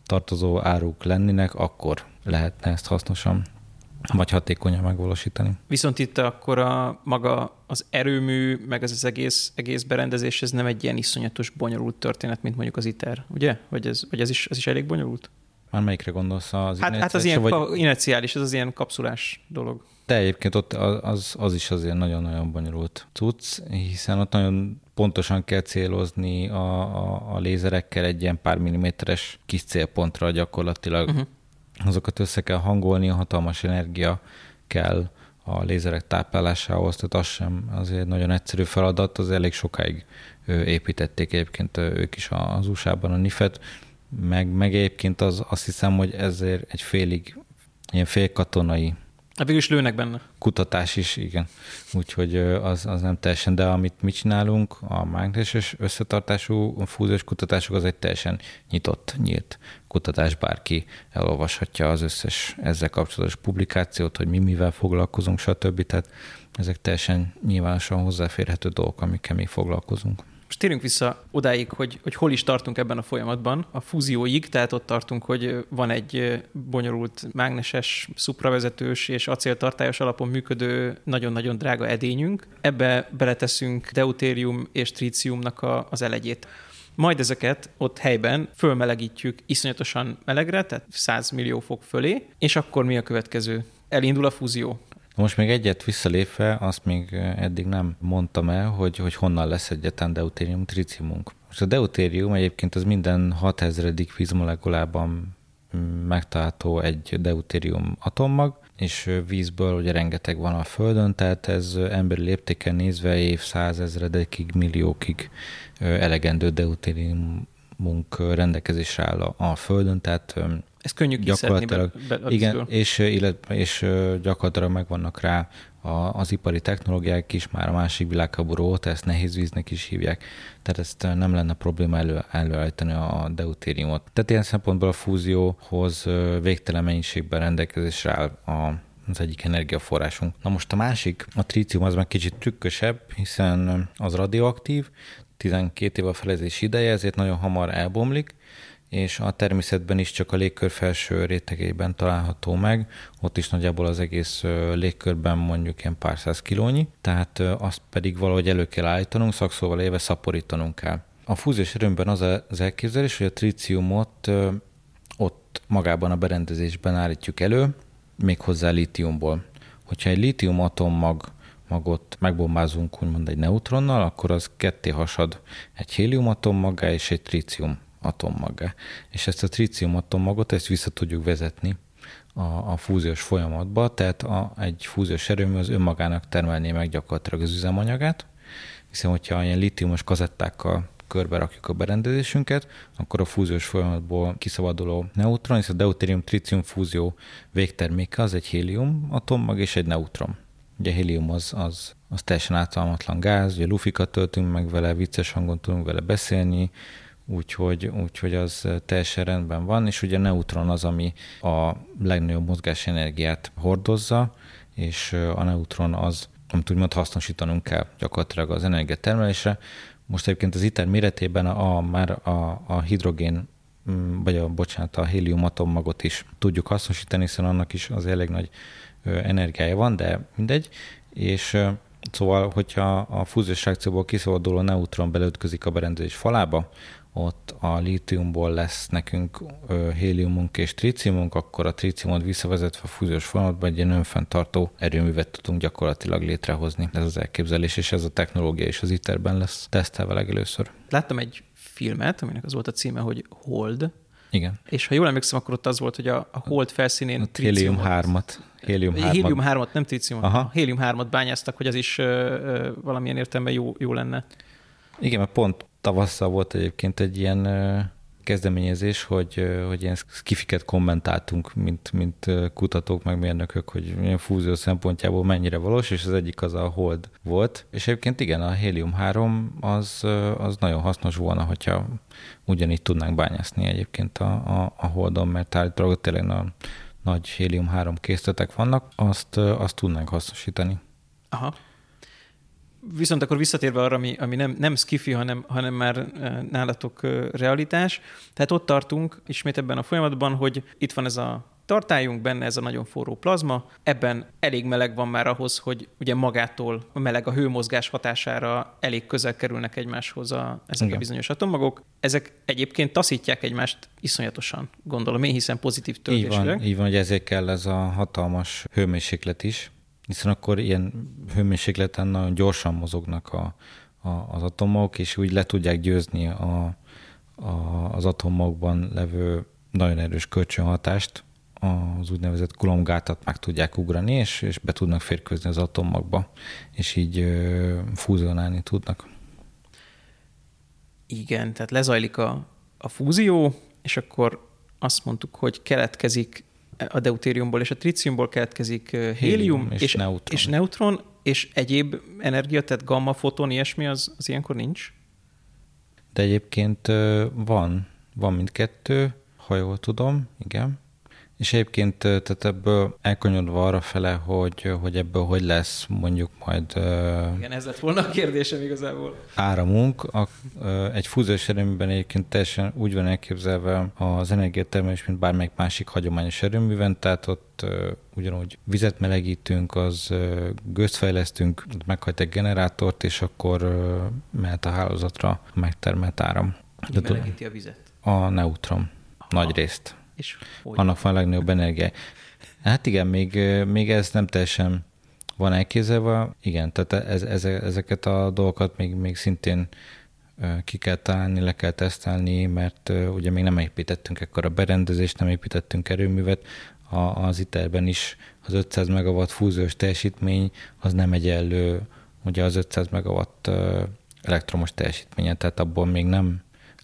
tartozó áruk lennének, akkor lehetne ezt hasznosan vagy hatékonyan megvalósítani. Viszont itt akkor a maga az erőmű, meg ez az egész, egész berendezés, ez nem egy ilyen iszonyatos bonyolult történet, mint mondjuk az ITER, ugye? Vagy ez, vagy ez, is, ez is elég bonyolult? Már melyikre gondolsz? Az hát, hát az ilyen vagy... iniciális, ez az ilyen kapszulás dolog. De egyébként ott az, az is azért nagyon-nagyon bonyolult cucc, hiszen ott nagyon pontosan kell célozni a, a, a lézerekkel egy ilyen pár milliméteres kis célpontra gyakorlatilag. Uh-huh. Azokat össze kell hangolni, a hatalmas energia kell a lézerek táplálásához, tehát az sem azért nagyon egyszerű feladat, az elég sokáig építették egyébként ők is az USA-ban a NIFET, meg, meg egyébként az, azt hiszem, hogy ezért egy félig, ilyen félkatonai végül is lőnek benne. Kutatás is, igen. Úgyhogy az, az nem teljesen, de amit mi csinálunk, a mágneses összetartású fúziós kutatások, az egy teljesen nyitott, nyílt kutatás, bárki elolvashatja az összes ezzel kapcsolatos publikációt, hogy mi mivel foglalkozunk, stb. Tehát ezek teljesen nyilvánosan hozzáférhető dolgok, amikkel mi foglalkozunk. Most térjünk vissza odáig, hogy, hogy hol is tartunk ebben a folyamatban, a fúzióig, tehát ott tartunk, hogy van egy bonyolult mágneses, szupravezetős és acéltartályos alapon működő, nagyon-nagyon drága edényünk. Ebbe beleteszünk deutérium és tríciumnak a, az elegyét. Majd ezeket ott helyben fölmelegítjük iszonyatosan melegre, tehát 100 millió fok fölé, és akkor mi a következő? Elindul a fúzió. Most még egyet visszalépve, azt még eddig nem mondtam el, hogy, hogy honnan lesz egyetlen deutérium triciumunk. Most a deutérium egyébként az minden 6000. vízmolekulában megtalálható egy deutérium atommag, és vízből ugye rengeteg van a Földön, tehát ez emberi léptéken nézve évszázezredekig, milliókig elegendő deutériumunk rendelkezésre áll a, a Földön, tehát ez könnyű be, be Igen, és, illetve, és gyakorlatilag megvannak rá a, az ipari technológiák is, már a másik világháború óta ezt nehéz víznek is hívják, tehát ezt nem lenne probléma elő, előállítani a deutériumot. Tehát ilyen szempontból a fúzióhoz végtelen mennyiségben rendelkezésre áll a, az egyik energiaforrásunk. Na most a másik, a trícium az meg kicsit trükkösebb, hiszen az radioaktív, 12 év a felezés ideje, ezért nagyon hamar elbomlik, és a természetben is csak a légkör felső rétegében található meg, ott is nagyjából az egész légkörben mondjuk ilyen pár száz kilónyi, tehát azt pedig valahogy elő kell állítanunk, szakszóval éve szaporítanunk kell. A fúziós erőmben az az elképzelés, hogy a tríciumot ott magában a berendezésben állítjuk elő, méghozzá lítiumból. Hogyha egy lítium atommag magot megbombázunk úgymond egy neutronnal, akkor az ketté hasad egy hélium atommagá és egy trícium atommaggá. És ezt a trícium atommagot, ezt vissza tudjuk vezetni a, a fúziós folyamatba, tehát a, egy fúziós erőmű az önmagának termelné meg gyakorlatilag az üzemanyagát, hiszen hogyha ilyen litiumos kazettákkal körbe rakjuk a berendezésünket, akkor a fúziós folyamatból kiszabaduló neutron, és a deutérium-tritium fúzió végterméke az egy hélium atommag és egy neutron. Ugye hélium az, az, az teljesen ártalmatlan gáz, ugye lufikat töltünk meg vele, vicces hangon tudunk vele beszélni, úgyhogy, úgyhogy az teljesen rendben van, és ugye a neutron az, ami a legnagyobb mozgásenergiát hordozza, és a neutron az, amit úgymond hasznosítanunk kell gyakorlatilag az energiatermelésre. Most egyébként az ITER méretében a, a már a, a hidrogén mm, vagy a, bocsánat, a hélium atommagot is tudjuk hasznosítani, hiszen annak is az elég nagy energiája van, de mindegy, és Szóval, hogyha a fúziós reakcióból kiszabaduló neutron belőtközik a berendezés falába, ott a lítiumból lesz nekünk héliumunk és tríciumunk, akkor a tríciumot visszavezetve a fúziós folyamatba egy ilyen önfenntartó erőművet tudunk gyakorlatilag létrehozni. Ez az elképzelés, és ez a technológia is az ITER-ben lesz tesztelve legelőször. Láttam egy filmet, aminek az volt a címe, hogy Hold. Igen. És ha jól emlékszem, akkor ott az volt, hogy a, a Hold felszínén... A hélium 3-at. Hélium 3-at. Hélium 3-at, nem tríciumot. Aha. Hélium 3-at bányáztak, hogy az is ö, ö, valamilyen értelemben jó, jó lenne. Igen, mert pont tavasszal volt egyébként egy ilyen kezdeményezés, hogy, hogy ilyen skifiket kommentáltunk, mint, mint kutatók, meg mérnökök, hogy ilyen fúzió szempontjából mennyire valós, és az egyik az a hold volt. És egyébként igen, a hélium-3 az, az nagyon hasznos volna, hogyha ugyanígy tudnánk bányászni egyébként a, a, a holdon, mert állítólag tényleg a nagy hélium-3 készletek vannak, azt, azt tudnánk hasznosítani. Aha. Viszont akkor visszatérve arra, ami, ami nem, nem skifi, hanem, hanem már e, nálatok e, realitás. Tehát ott tartunk ismét ebben a folyamatban, hogy itt van ez a tartályunk, benne ez a nagyon forró plazma, ebben elég meleg van már ahhoz, hogy ugye magától a meleg a hőmozgás hatására elég közel kerülnek egymáshoz a, ezek Igen. a bizonyos atommagok. Ezek egyébként taszítják egymást iszonyatosan, gondolom én, hiszen pozitív töltésűek. Így van, így van, hogy ezért kell ez a hatalmas hőmérséklet is, hiszen akkor ilyen hőmérsékleten nagyon gyorsan mozognak a, a, az atomok, és úgy le tudják győzni a, a, az atommagokban levő nagyon erős kölcsönhatást, az úgynevezett kulomgátat meg tudják ugrani, és, és be tudnak férkőzni az atommagba, és így ö, fúzionálni tudnak. Igen, tehát lezajlik a, a fúzió, és akkor azt mondtuk, hogy keletkezik a deutériumból és a tritiumból keletkezik hélium, és, és, neutron. és neutron, és egyéb energia, tehát gamma, foton, ilyesmi, az, az ilyenkor nincs? De egyébként van, van mindkettő, ha jól tudom, igen. És egyébként tehát ebből elkonyodva arra fele, hogy, hogy ebből hogy lesz mondjuk majd... Igen, ez lett volna a kérdésem igazából. Áramunk. A, egy fúziós erőműben egyébként teljesen úgy van elképzelve az energiatermelés, mint bármelyik másik hagyományos erőműven, tehát ott ugyanúgy vizet melegítünk, az gőzt fejlesztünk, meghajt egy generátort, és akkor mehet a hálózatra a megtermelt áram. Mi melegíti a vizet? A neutron. Nagy részt. És hogy? Annak van a legnagyobb energia. Hát igen, még, még ez nem teljesen van elképzelve. Igen, tehát ez, ez, ezeket a dolgokat még, még szintén ki kell találni, le kell tesztelni, mert ugye még nem építettünk ekkor a berendezést, nem építettünk erőművet. A, az iterben is az 500 megawatt fúziós teljesítmény az nem egyenlő ugye az 500 megawatt elektromos teljesítménye, tehát abból még nem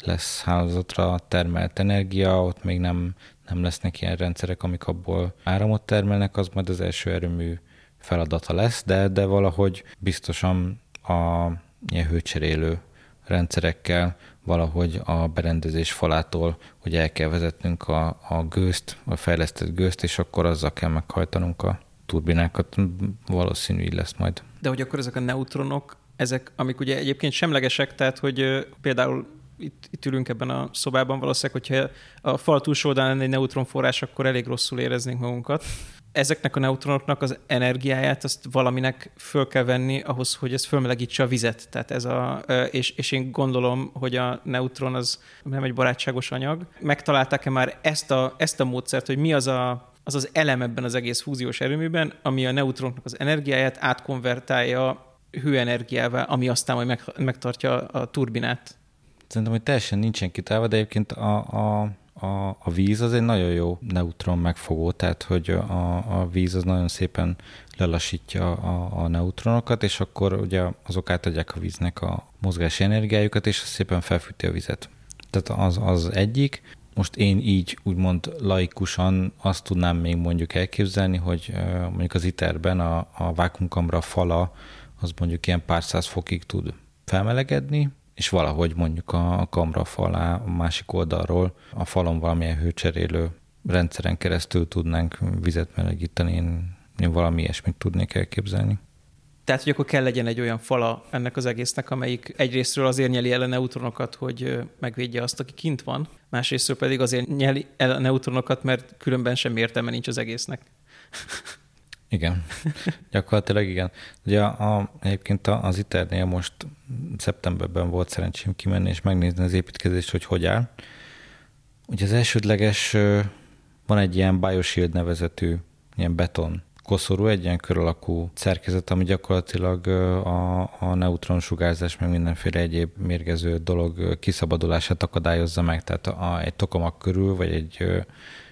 lesz hálózatra termelt energia, ott még nem, nem lesznek ilyen rendszerek, amik abból áramot termelnek, az majd az első erőmű feladata lesz, de, de valahogy biztosan a ilyen hőcserélő rendszerekkel valahogy a berendezés falától, hogy el kell vezetnünk a, a gőzt, a fejlesztett gőzt, és akkor azzal kell meghajtanunk a turbinákat. Valószínű így lesz majd. De hogy akkor ezek a neutronok, ezek, amik ugye egyébként semlegesek, tehát hogy például itt, itt ülünk ebben a szobában, valószínűleg, hogyha a fal túlsó oldalán lenne egy neutronforrás, akkor elég rosszul éreznénk magunkat. Ezeknek a neutronoknak az energiáját azt valaminek föl kell venni ahhoz, hogy ez fölmelegítse a vizet. Tehát ez a, és, és én gondolom, hogy a neutron az nem egy barátságos anyag. Megtalálták-e már ezt a, ezt a módszert, hogy mi az a, az az elem ebben az egész fúziós erőműben, ami a neutronoknak az energiáját átkonvertálja hőenergiával, ami aztán majd meg, megtartja a turbinát. Szerintem, hogy teljesen nincsen kitálva, de egyébként a, a, a, a víz az egy nagyon jó neutron megfogó, tehát hogy a, a víz az nagyon szépen lelassítja a, a neutronokat, és akkor ugye azok átadják a víznek a mozgási energiájukat, és szépen felfűti a vizet. Tehát az, az egyik. Most én így úgymond laikusan azt tudnám még mondjuk elképzelni, hogy mondjuk az iterben a, a vákumkamra fala az mondjuk ilyen pár száz fokig tud felmelegedni, és valahogy mondjuk a kamra falá a másik oldalról a falon valamilyen hőcserélő rendszeren keresztül tudnánk vizet melegíteni, én, én valami ilyesmit tudnék elképzelni. Tehát, hogy akkor kell legyen egy olyan fala ennek az egésznek, amelyik egyrésztről azért nyeli el a neutronokat, hogy megvédje azt, aki kint van, másrésztről pedig azért nyeli el a neutronokat, mert különben sem értelme nincs az egésznek. *laughs* Igen, gyakorlatilag igen. Ugye a, a, egyébként az ITER-nél most szeptemberben volt szerencsém kimenni és megnézni az építkezést, hogy hogy áll. Ugye az elsődleges van egy ilyen Bioshield nevezetű ilyen beton koszorú, egy ilyen kör alakú szerkezet, ami gyakorlatilag a, a neutron sugárzás, meg mindenféle egyéb mérgező dolog kiszabadulását akadályozza meg. Tehát a, egy tokamak körül, vagy egy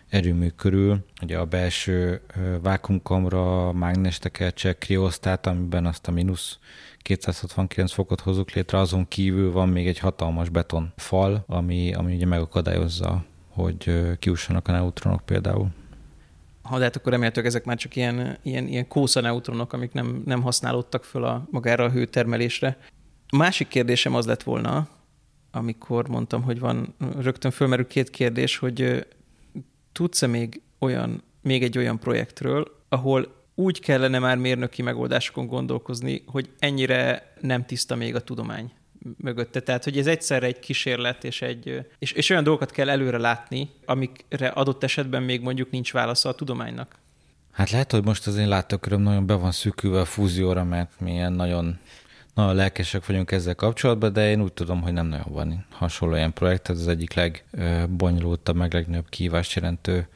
erőmű körül, ugye a belső vákumkamra, mágnestekert, kriosztát, amiben azt a mínusz 269 fokot hozunk létre, azon kívül van még egy hatalmas beton fal, ami, ami ugye megakadályozza, hogy kiussanak a neutronok például. Ha lehet, akkor remélhetőleg ezek már csak ilyen, ilyen, ilyen kósza neutronok, amik nem, nem használódtak föl a, magára a hőtermelésre. A másik kérdésem az lett volna, amikor mondtam, hogy van, rögtön fölmerül két kérdés, hogy tudsz-e még olyan, még egy olyan projektről, ahol úgy kellene már mérnöki megoldásokon gondolkozni, hogy ennyire nem tiszta még a tudomány, mögötte. Tehát, hogy ez egyszerre egy kísérlet, és, egy, és, és olyan dolgokat kell előre látni, amikre adott esetben még mondjuk nincs válasza a tudománynak. Hát lehet, hogy most az én látóköröm nagyon be van szűkülve a fúzióra, mert mi ilyen nagyon, nagyon lelkesek vagyunk ezzel kapcsolatban, de én úgy tudom, hogy nem nagyon van hasonló ilyen projekt. Ez az egyik legbonyolultabb, meg legnagyobb kihívást jelentő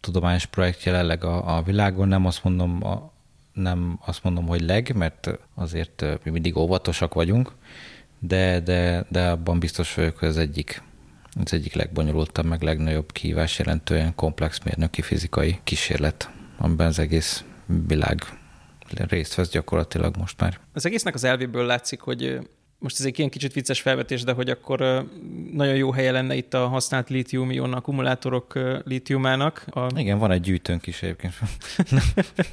tudományos projekt jelenleg a, a világon. Nem azt mondom, a, nem azt mondom, hogy leg, mert azért mi mindig óvatosak vagyunk, de, de, de abban biztos vagyok, hogy az egyik, az egyik legbonyolultabb, meg legnagyobb kihívás jelentően komplex mérnöki fizikai kísérlet, amiben az egész világ részt vesz gyakorlatilag most már. Az egésznek az elvéből látszik, hogy most ez egy ilyen kicsit vicces felvetés, de hogy akkor nagyon jó helye lenne itt a használt lítium-ion akkumulátorok lítiumának. A... Igen, van egy gyűjtőnk is egyébként. *laughs*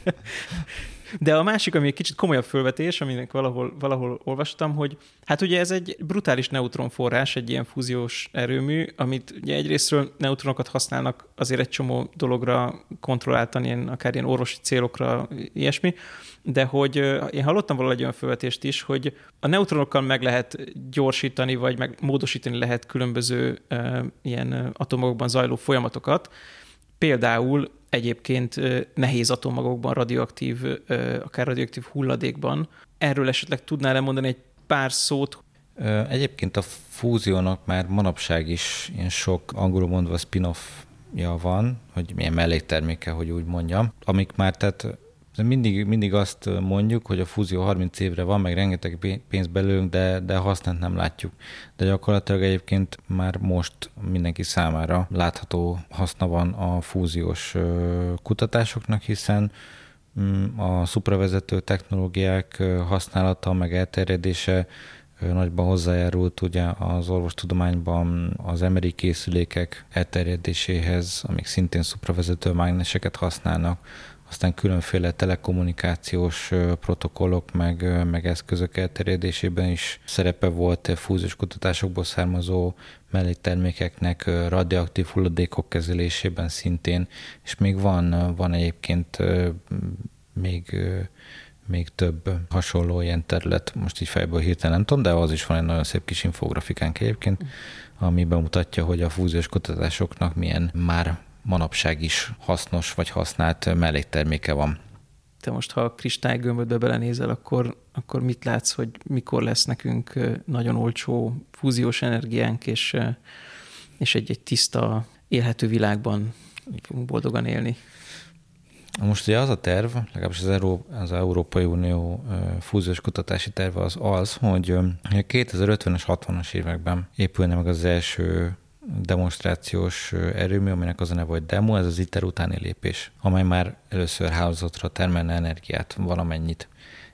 *laughs* De a másik, ami egy kicsit komolyabb fölvetés, aminek valahol, valahol olvastam, hogy hát ugye ez egy brutális neutronforrás, egy ilyen fúziós erőmű, amit ugye egyrésztről neutronokat használnak azért egy csomó dologra kontrolláltan, ilyen, akár ilyen orvosi célokra, ilyesmi, de hogy én hallottam valahol egy olyan felvetést is, hogy a neutronokkal meg lehet gyorsítani, vagy meg módosítani lehet különböző uh, ilyen atomokban zajló folyamatokat, Például egyébként nehéz atommagokban, radioaktív, akár radioaktív hulladékban. Erről esetleg tudnál lemondani egy pár szót? Egyébként a fúziónak már manapság is ilyen sok angolul mondva spin-off-ja van, hogy milyen mellékterméke, hogy úgy mondjam, amik már tehát mindig, mindig azt mondjuk, hogy a fúzió 30 évre van, meg rengeteg pénz belőlünk, de, de használt nem látjuk. De gyakorlatilag egyébként már most mindenki számára látható haszna van a fúziós kutatásoknak, hiszen mm, a szupravezető technológiák használata, meg elterjedése nagyban hozzájárult ugye az orvostudományban az emeri készülékek elterjedéséhez, amik szintén szupravezető mágneseket használnak, aztán különféle telekommunikációs protokollok, meg, meg eszközök elterjedésében is szerepe volt fúziós kutatásokból származó melléktermékeknek, radioaktív hulladékok kezelésében szintén, és még van, van egyébként még még több hasonló ilyen terület, most így fejből hirtelen nem tudom, de az is van egy nagyon szép kis infografikánk egyébként, ami bemutatja, hogy a fúziós kutatásoknak milyen már manapság is hasznos vagy használt mellékterméke van. Te most, ha a kristálygömbödbe belenézel, akkor, akkor mit látsz, hogy mikor lesz nekünk nagyon olcsó fúziós energiánk, és, és egy, egy tiszta, élhető világban fogunk boldogan élni? Most ugye az a terv, legalábbis az, Euró, az Európai Unió fúziós kutatási terve az az, hogy 2050-es, 60-as években épülne meg az első demonstrációs erőmű, aminek az a neve, hogy demo, ez az ITER utáni lépés, amely már először hálózatra termelne energiát valamennyit.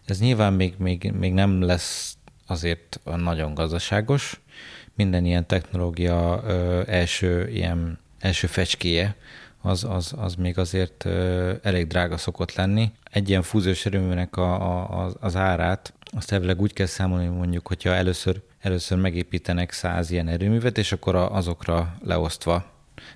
Ez nyilván még, még, még nem lesz azért nagyon gazdaságos. Minden ilyen technológia ö, első ilyen első fecskéje az, az, az még azért ö, elég drága szokott lenni. Egy ilyen fúziós erőműnek a, a, az, az árát azt elvileg úgy kell számolni, mondjuk, hogyha először először megépítenek száz ilyen erőművet, és akkor azokra leosztva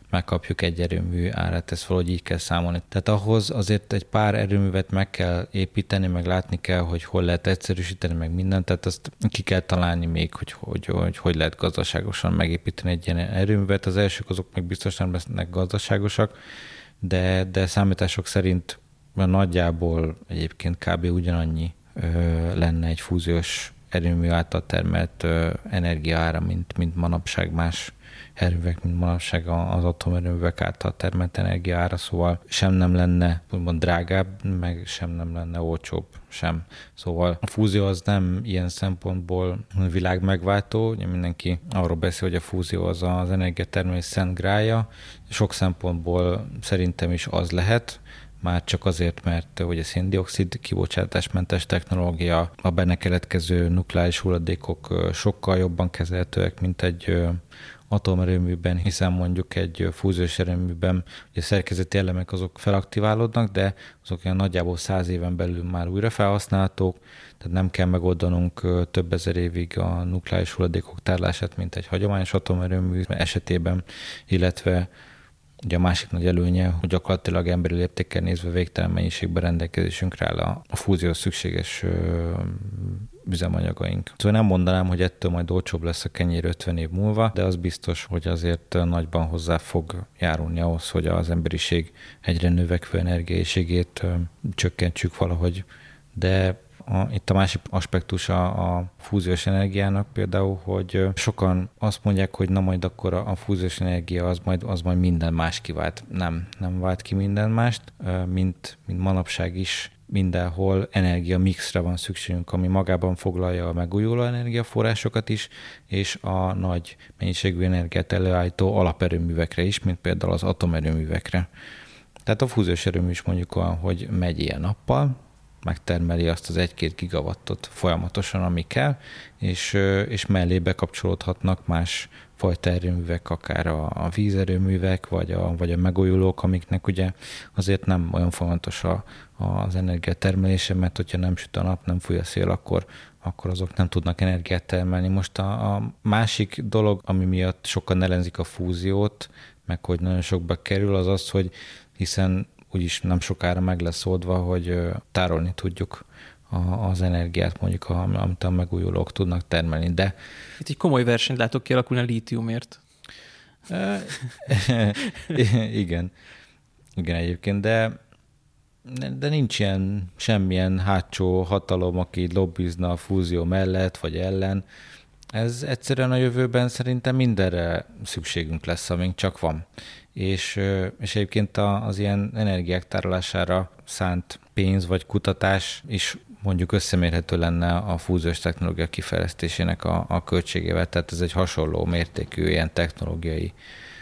megkapjuk egy erőmű árát, ezt valahogy így kell számolni. Tehát ahhoz azért egy pár erőművet meg kell építeni, meg látni kell, hogy hol lehet egyszerűsíteni, meg mindent, tehát azt ki kell találni még, hogy hogy, hogy, hogy lehet gazdaságosan megépíteni egy ilyen erőművet. Az elsők azok még biztos nem lesznek gazdaságosak, de, de számítások szerint nagyjából egyébként kb. ugyanannyi ö, lenne egy fúziós erőmű által termelt energiaára, mint, mint manapság más erővek, mint manapság az atomerőművek által termelt energiaára, szóval sem nem lenne úgymond drágább, meg sem nem lenne olcsóbb sem. Szóval a fúzió az nem ilyen szempontból világ megváltó, ugye mindenki arról beszél, hogy a fúzió az az energiatermelés szent grája, sok szempontból szerintem is az lehet, már csak azért, mert hogy a széndiokszid kibocsátásmentes technológia, a benne keletkező nukleáris hulladékok sokkal jobban kezelhetőek, mint egy atomerőműben, hiszen mondjuk egy fúziós erőműben a szerkezeti elemek azok felaktiválódnak, de azok olyan nagyjából száz éven belül már újra felhasználhatók, tehát nem kell megoldanunk több ezer évig a nukleáris hulladékok tárlását, mint egy hagyományos atomerőmű esetében, illetve Ugye a másik nagy előnye, hogy gyakorlatilag emberi léptékkel nézve végtelen mennyiségben rendelkezésünkre áll a, fúzió szükséges ö, üzemanyagaink. Szóval nem mondanám, hogy ettől majd olcsóbb lesz a kenyér 50 év múlva, de az biztos, hogy azért nagyban hozzá fog járulni ahhoz, hogy az emberiség egyre növekvő energiaiségét csökkentsük valahogy. De a, itt a másik aspektus a, a fúziós energiának például, hogy sokan azt mondják, hogy na majd akkor a, a fúziós energia az majd, az majd minden más kivált. Nem, nem vált ki minden mást, mint, mint manapság is mindenhol energia mixre van szükségünk, ami magában foglalja a megújuló energiaforrásokat is, és a nagy mennyiségű energiát előállító alaperőművekre is, mint például az atomerőművekre. Tehát a fúziós erőmű is mondjuk olyan, hogy megy ilyen nappal, megtermeli azt az 1-2 gigawattot folyamatosan, ami kell, és, és mellé bekapcsolódhatnak más fajta erőművek, akár a, a vízerőművek, vagy a, vagy a megújulók, amiknek ugye azért nem olyan fontos a, az energia termelése, mert hogyha nem süt a nap, nem fúj a szél, akkor, akkor azok nem tudnak energiát termelni. Most a, a másik dolog, ami miatt sokan ellenzik a fúziót, meg hogy nagyon sokba kerül, az az, hogy hiszen úgyis nem sokára meg lesz oldva, hogy tárolni tudjuk az energiát, mondjuk, amit a megújulók tudnak termelni. De itt egy komoly versenyt látok kialakulni a lítiumért. *laughs* Igen. Igen egyébként, de de nincs ilyen semmilyen hátsó hatalom, aki lobbizna a fúzió mellett vagy ellen. Ez egyszerűen a jövőben szerintem mindenre szükségünk lesz, amink csak van és, és egyébként az ilyen energiák tárolására szánt pénz vagy kutatás is mondjuk összemérhető lenne a fúziós technológia kifejlesztésének a, a költségével, tehát ez egy hasonló mértékű ilyen technológiai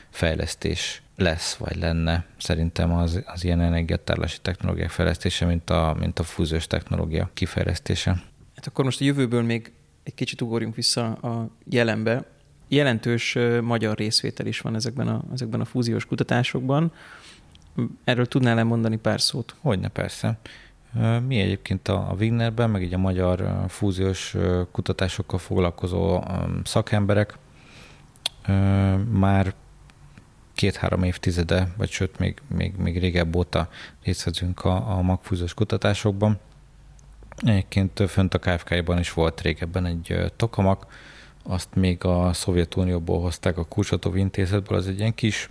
fejlesztés lesz, vagy lenne szerintem az, az ilyen energiatárolási technológiák fejlesztése, mint a, mint a fúziós technológia kifejlesztése. Hát akkor most a jövőből még egy kicsit ugorjunk vissza a jelenbe jelentős magyar részvétel is van ezekben a, ezekben a fúziós kutatásokban. Erről tudnál -e mondani pár szót? Hogyne, persze. Mi egyébként a Wignerben, meg így a magyar fúziós kutatásokkal foglalkozó szakemberek már két-három évtizede, vagy sőt, még, még, még régebb óta részt veszünk a, a magfúziós kutatásokban. Egyébként fönt a KFK-ban is volt régebben egy tokamak, azt még a Szovjetunióból hozták a Kurcsatov intézetből, az egy ilyen kis,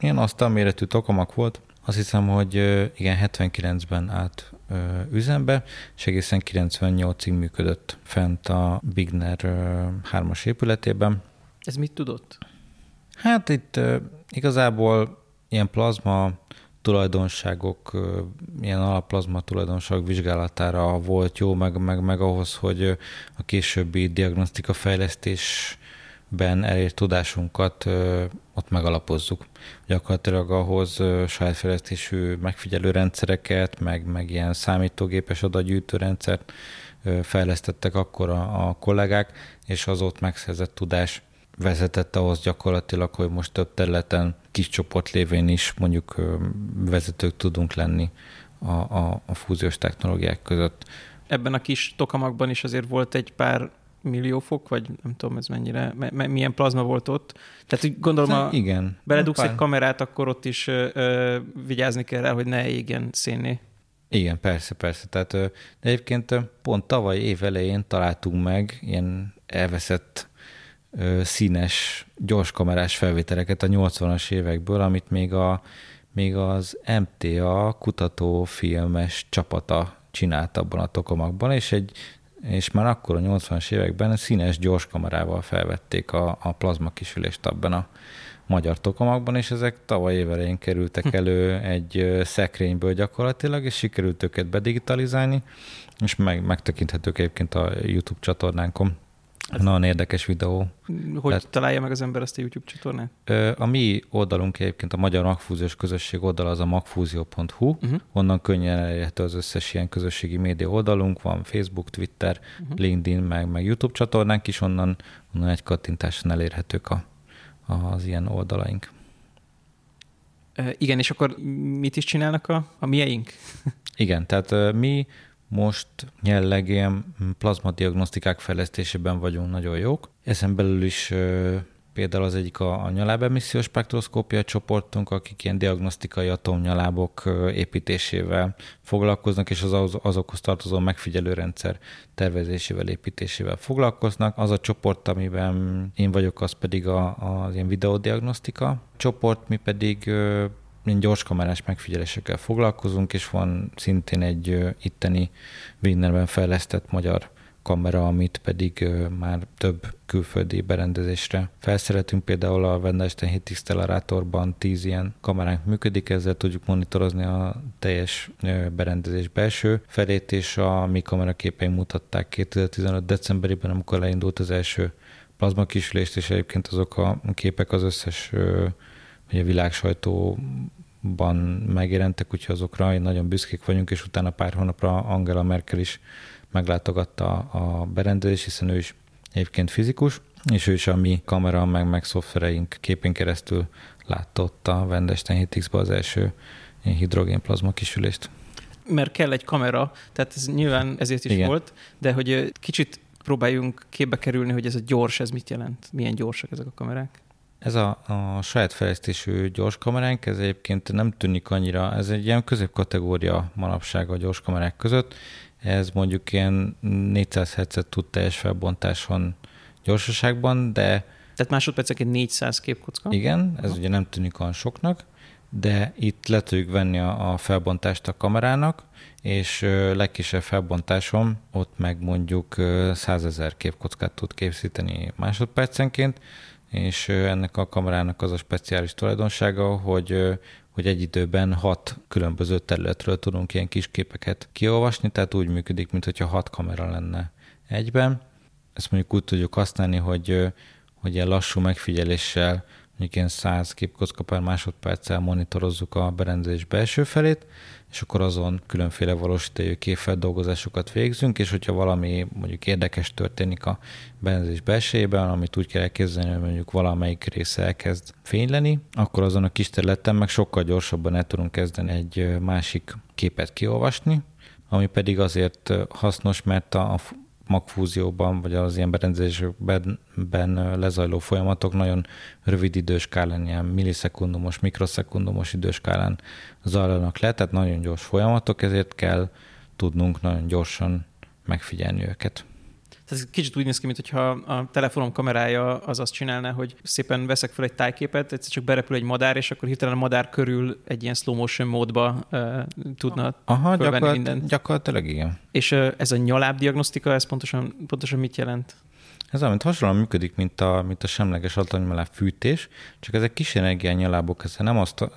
ilyen asztalméretű tokamak volt. Azt hiszem, hogy igen, 79-ben állt üzembe, és egészen 98-ig működött fent a Bigner 3-as épületében. Ez mit tudott? Hát itt igazából ilyen plazma tulajdonságok, ilyen alapplazma tulajdonságok vizsgálatára volt jó, meg, meg, meg ahhoz, hogy a későbbi diagnosztika fejlesztésben elért tudásunkat ott megalapozzuk. Gyakorlatilag ahhoz saját fejlesztésű megfigyelő rendszereket, meg, meg ilyen számítógépes adatgyűjtő rendszert fejlesztettek akkor a, a kollégák, és az ott megszerzett tudás vezetett ahhoz gyakorlatilag, hogy most több területen kis csoport lévén is mondjuk vezetők tudunk lenni a, a, a fúziós technológiák között. Ebben a kis tokamakban is azért volt egy pár millió fok, vagy nem tudom ez mennyire, milyen plazma volt ott. Tehát gondolom, a, igen. beledugsz egy kamerát, akkor ott is ö, ö, vigyázni kell rá, hogy ne égjen szénné. Igen, persze, persze. Tehát de egyébként pont tavaly év elején találtunk meg ilyen elveszett színes, gyorskamerás felvételeket a 80-as évekből, amit még, a, még az MTA kutatófilmes csapata csinált abban a tokomakban, és, egy, és már akkor a 80-as években színes gyorskamerával felvették a, a plazma kisülést abban a magyar tokamakban, és ezek tavaly évelején kerültek hm. elő egy szekrényből gyakorlatilag, és sikerült őket bedigitalizálni, és meg, megtekinthetők egyébként a YouTube csatornánkon. Ez Nagyon érdekes videó. Hogy Tehát, találja meg az ember ezt a YouTube csatornát? A mi oldalunk egyébként a Magyar Magfúziós Közösség oldal az a magfúzió.hu, uh-huh. onnan könnyen elérhető az összes ilyen közösségi média oldalunk, van Facebook, Twitter, uh-huh. LinkedIn, meg, meg YouTube csatornánk is, onnan, onnan egy kattintáson elérhetők a, az ilyen oldalaink. Igen, és akkor mit is csinálnak a, a mieink? Igen, tehát mi most jelenleg ilyen plazmadiagnosztikák fejlesztésében vagyunk nagyon jók. Ezen belül is Például az egyik a, a nyalábemissziós spektroszkópia csoportunk, akik ilyen diagnosztikai atomnyalábok építésével foglalkoznak, és az azokhoz tartozó megfigyelőrendszer tervezésével, építésével foglalkoznak. Az a csoport, amiben én vagyok, az pedig a, az ilyen videodiagnosztika csoport, mi pedig gyors kamerás megfigyelésekkel foglalkozunk, és van szintén egy itteni Wienerben fejlesztett magyar kamera, amit pedig már több külföldi berendezésre felszereltünk. Például a Wendelstein 7 Acceleratorban 10 ilyen kameránk működik, ezzel tudjuk monitorozni a teljes berendezés belső felét, és a mi kameraképeink mutatták 2015. decemberében, amikor leindult az első plazma kisülést, és egyébként azok a képek az összes ugye világ sajtóban megjelentek, úgyhogy azokra nagyon büszkék vagyunk, és utána pár hónapra Angela Merkel is meglátogatta a berendezés, hiszen ő is egyébként fizikus, és ő is a mi kamera, meg, meg szoftvereink képén keresztül látta ott a Wendestein 7 az első hidrogénplazma kisülést. Mert kell egy kamera, tehát ez nyilván ezért is Igen. volt, de hogy kicsit próbáljunk képbe kerülni, hogy ez a gyors, ez mit jelent? Milyen gyorsak ezek a kamerák? Ez a, a saját fejlesztésű gyors kameránk, ez egyébként nem tűnik annyira, ez egy ilyen középkategória manapság a gyors kamerák között, ez mondjuk ilyen 400 Hz tud teljes felbontáson gyorsaságban, de... Tehát másodpercenként 400 képkocka? Igen, ez Aha. ugye nem tűnik olyan soknak, de itt le tudjuk venni a, a felbontást a kamerának, és legkisebb felbontásom ott meg mondjuk 100 ezer képkockát tud készíteni másodpercenként, és ennek a kamerának az a speciális tulajdonsága, hogy hogy egy időben hat különböző területről tudunk ilyen kis képeket kiolvasni, tehát úgy működik, mintha hat kamera lenne egyben. Ezt mondjuk úgy tudjuk használni, hogy, hogy ilyen lassú megfigyeléssel mondjuk ilyen 100 képkocka per másodperccel monitorozzuk a berendezés belső felét, és akkor azon különféle valósítói képfeldolgozásokat végzünk, és hogyha valami mondjuk érdekes történik a berendezés belsejében, amit úgy kell elképzelni, hogy mondjuk valamelyik része elkezd fényleni, akkor azon a kis területen meg sokkal gyorsabban el tudunk kezdeni egy másik képet kiolvasni, ami pedig azért hasznos, mert a magfúzióban, vagy az ilyen berendezésben lezajló folyamatok nagyon rövid időskálán, ilyen millisekundumos, mikrosekundumos időskálán zajlanak le, tehát nagyon gyors folyamatok, ezért kell tudnunk nagyon gyorsan megfigyelni őket. Tehát ez kicsit úgy néz ki, mintha a telefonom kamerája az azt csinálna, hogy szépen veszek fel egy tájképet, egyszer csak berepül egy madár, és akkor hirtelen a madár körül egy ilyen slow motion módba uh, tudna Aha, gyakor- mindent. gyakorlatilag igen. És uh, ez a nyaláb diagnosztika, ez pontosan, pontosan mit jelent? Ez amit hasonlóan működik, mint a, mint a semleges atomnyaláb fűtés, csak ezek kis energiányalábok, ezzel nem azt uh,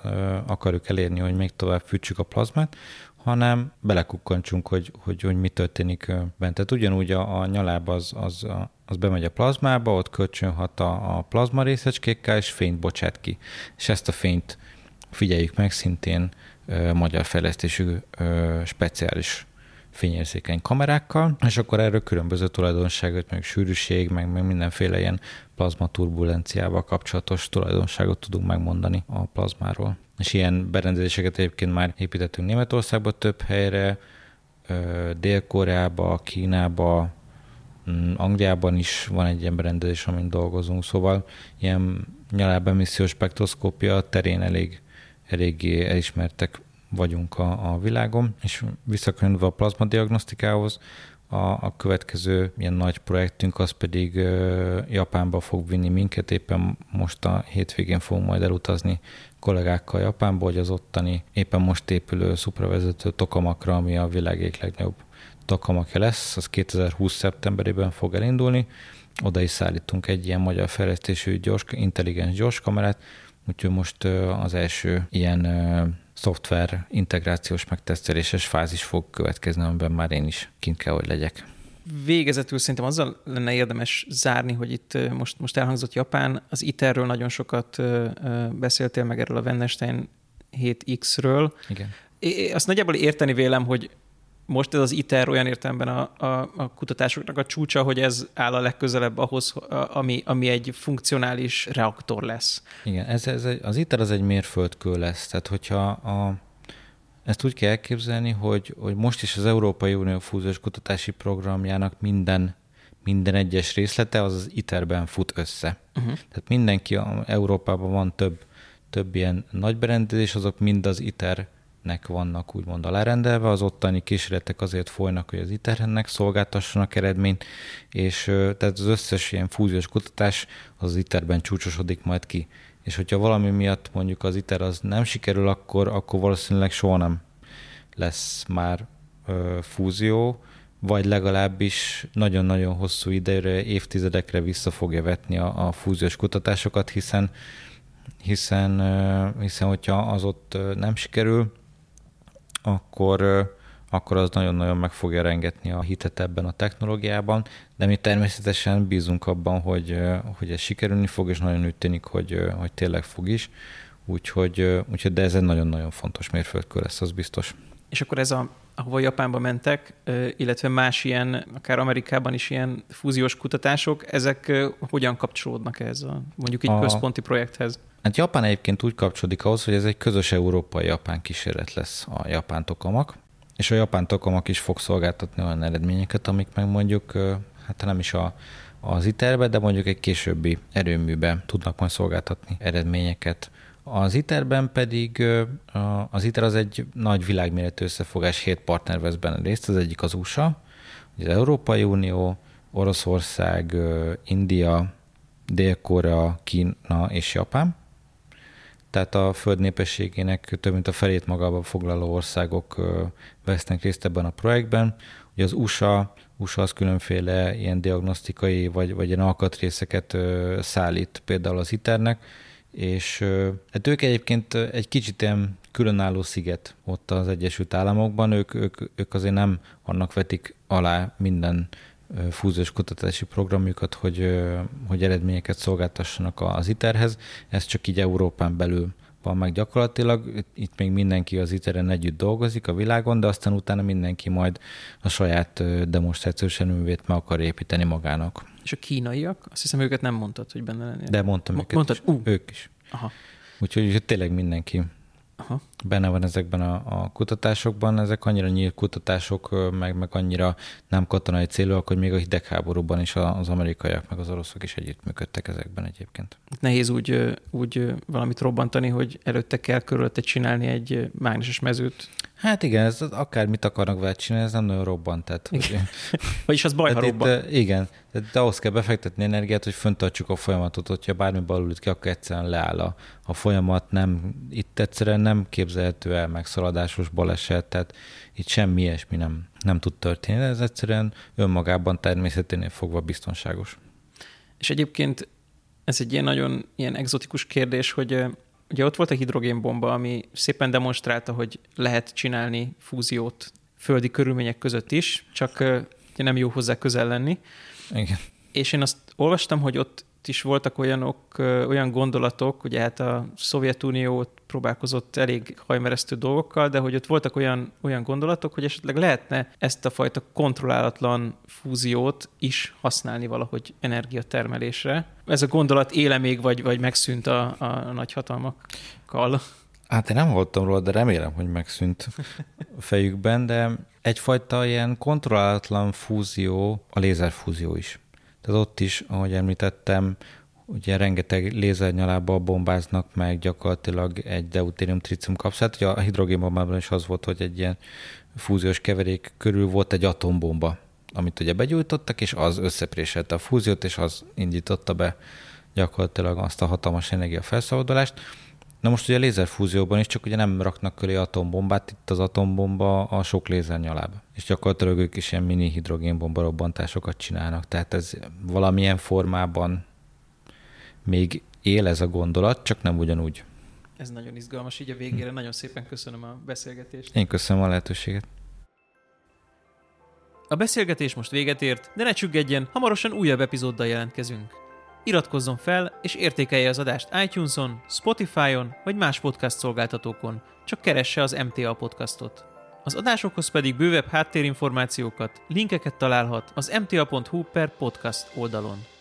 akarjuk elérni, hogy még tovább fűtsük a plazmát, hanem belekukkantsunk, hogy, hogy, hogy mi történik bent. Tehát ugyanúgy a, a nyaláb az, az, az bemegy a plazmába, ott kölcsönhat a, a plazma részecskékkel, és fényt bocsát ki. És ezt a fényt figyeljük meg szintén ö, magyar fejlesztésű ö, speciális fényérzékeny kamerákkal, és akkor erről különböző tulajdonságot, meg sűrűség, meg, meg mindenféle ilyen plazma turbulenciával kapcsolatos tulajdonságot tudunk megmondani a plazmáról. És ilyen berendezéseket egyébként már építettünk Németországba több helyre, Dél-Koreába, Kínába, mm, Angliában is van egy ilyen berendezés, amin dolgozunk, szóval ilyen nyalábemissziós spektroszkópia terén elég, eléggé elismertek vagyunk a, a világon, és visszakönyvve a plazmadiagnosztikához, a, a következő ilyen nagy projektünk az pedig uh, Japánba fog vinni minket, éppen most a hétvégén fogunk majd elutazni kollégákkal Japánba, hogy az ottani éppen most épülő szupravezető tokamakra, ami a világ egyik legnagyobb tokamakja lesz, az 2020. szeptemberében fog elindulni. Oda is szállítunk egy ilyen magyar fejlesztésű gyors, intelligens gyors kamerát, úgyhogy most az első ilyen szoftver integrációs megteszteléses fázis fog következni, amiben már én is kint kell, hogy legyek. Végezetül szerintem azzal lenne érdemes zárni, hogy itt most, most elhangzott Japán, az ITER-ről nagyon sokat beszéltél, meg erről a Wendenstein 7X-ről. Igen. É, azt nagyjából érteni vélem, hogy most ez az ITER olyan értelemben a, a, a kutatásoknak a csúcsa, hogy ez áll a legközelebb ahhoz, ami, ami egy funkcionális reaktor lesz. Igen, ez, ez egy, az ITER az egy mérföldkő lesz. Tehát, hogyha a, ezt úgy kell elképzelni, hogy, hogy most is az Európai Unió fúziós kutatási programjának minden minden egyes részlete az az ITER-ben fut össze. Uh-huh. Tehát mindenki, Európában van több, több ilyen nagy berendezés, azok mind az ITER nek vannak úgymond alárendelve, az ottani kísérletek azért folynak, hogy az ITER-nek szolgáltassanak eredményt, és tehát az összes ilyen fúziós kutatás az ITER-ben csúcsosodik majd ki. És hogyha valami miatt mondjuk az ITER az nem sikerül, akkor, akkor valószínűleg soha nem lesz már ö, fúzió, vagy legalábbis nagyon-nagyon hosszú időre, évtizedekre vissza fogja vetni a, a fúziós kutatásokat, hiszen hiszen, hiszen hogyha az ott nem sikerül, akkor, akkor az nagyon-nagyon meg fogja rengetni a hitet ebben a technológiában, de mi természetesen bízunk abban, hogy, hogy ez sikerülni fog, és nagyon úgy tűnik, hogy, hogy tényleg fog is. Úgyhogy, úgyhogy de ez egy nagyon-nagyon fontos mérföldkő lesz, az biztos. És akkor ez a ahova Japánba mentek, illetve más ilyen, akár Amerikában is ilyen fúziós kutatások, ezek hogyan kapcsolódnak ez a mondjuk egy a... központi projekthez? Hát Japán egyébként úgy kapcsolódik ahhoz, hogy ez egy közös európai-japán kísérlet lesz a japán tokamak, és a japán tokamak is fog szolgáltatni olyan eredményeket, amik meg mondjuk, hát nem is a, az iterbe, de mondjuk egy későbbi erőműbe tudnak majd szolgáltatni eredményeket. Az ITER-ben pedig az ITER az egy nagy világméretű összefogás, hét partner vesz benne részt, az egyik az USA, az Európai Unió, Oroszország, India, Dél-Korea, Kína és Japán tehát a föld népességének több mint a felét magába foglaló országok vesznek részt ebben a projektben. Ugye az USA, USA az különféle ilyen diagnosztikai vagy, vagy ilyen alkatrészeket szállít például az ITER-nek, és hát ők egyébként egy kicsit ilyen különálló sziget ott az Egyesült Államokban, ők, ők, ők azért nem annak vetik alá minden fúziós kutatási programjukat, hogy, hogy eredményeket szolgáltassanak az ITER-hez. Ez csak így Európán belül van meg gyakorlatilag. Itt még mindenki az ITER-en együtt dolgozik a világon, de aztán utána mindenki majd a saját demonstrációs erőművét meg akar építeni magának. És a kínaiak? Azt hiszem őket nem mondtad, hogy benne lennél. De mondtam Mo- őket mondtad? Is. Uh. Ők is. Aha. Úgyhogy tényleg mindenki Aha. benne van ezekben a, a kutatásokban. Ezek annyira nyílt kutatások, meg, meg annyira nem katonai célúak, hogy még a hidegháborúban is az amerikaiak, meg az oroszok is együttműködtek ezekben egyébként. Nehéz úgy, úgy valamit robbantani, hogy előtte kell körülötte csinálni egy mágneses mezőt. Hát igen, ez akár mit akarnak vele csinálni, ez nem nagyon robbant. Tehát, hogy... *laughs* Vagyis az baj, ha robban. Itt, igen, tehát ahhoz kell befektetni energiát, hogy föntartsuk a folyamatot, hogyha bármi balul ki, akkor egyszerűen leáll a, a folyamat, nem, itt egyszerűen nem képzelhető el megszalladásos baleset, tehát itt semmi ilyesmi nem, nem tud történni, ez egyszerűen önmagában természeténél fogva biztonságos. És egyébként ez egy ilyen nagyon ilyen egzotikus kérdés, hogy ugye ott volt a hidrogénbomba, ami szépen demonstrálta, hogy lehet csinálni fúziót földi körülmények között is, csak ugye nem jó hozzá közel lenni. Igen. És én azt olvastam, hogy ott is voltak olyanok, olyan gondolatok, ugye hát a Szovjetunió próbálkozott elég hajmeresztő dolgokkal, de hogy ott voltak olyan, olyan gondolatok, hogy esetleg lehetne ezt a fajta kontrollálatlan fúziót is használni valahogy energiatermelésre. Ez a gondolat éle még, vagy, vagy megszűnt a, a nagyhatalmakkal? Hát én nem hallottam róla, de remélem, hogy megszűnt a *laughs* fejükben, de egyfajta ilyen kontrollálatlan fúzió, a lézerfúzió is. Tehát ott is, ahogy említettem, ugye rengeteg lézernyalába bombáznak meg gyakorlatilag egy deutérium tritium kapszát. Ugye a hidrogénbombában is az volt, hogy egy ilyen fúziós keverék körül volt egy atombomba, amit ugye begyújtottak, és az összepréselte a fúziót, és az indította be gyakorlatilag azt a hatalmas energia felszabadulást. Na most ugye a lézerfúzióban is csak ugye nem raknak köré atombombát, itt az atombomba a sok lézernyalába. És gyakorlatilag ők is ilyen mini hidrogénbomba robbantásokat csinálnak. Tehát ez valamilyen formában még él ez a gondolat, csak nem ugyanúgy. Ez nagyon izgalmas, így a végére nagyon szépen köszönöm a beszélgetést. Én köszönöm a lehetőséget. A beszélgetés most véget ért, de ne csüggedjen, hamarosan újabb epizóddal jelentkezünk. Iratkozzon fel és értékelje az adást iTunes-on, Spotify-on vagy más podcast szolgáltatókon, csak keresse az MTA podcastot. Az adásokhoz pedig bővebb háttérinformációkat, linkeket találhat az mta.hu per podcast oldalon.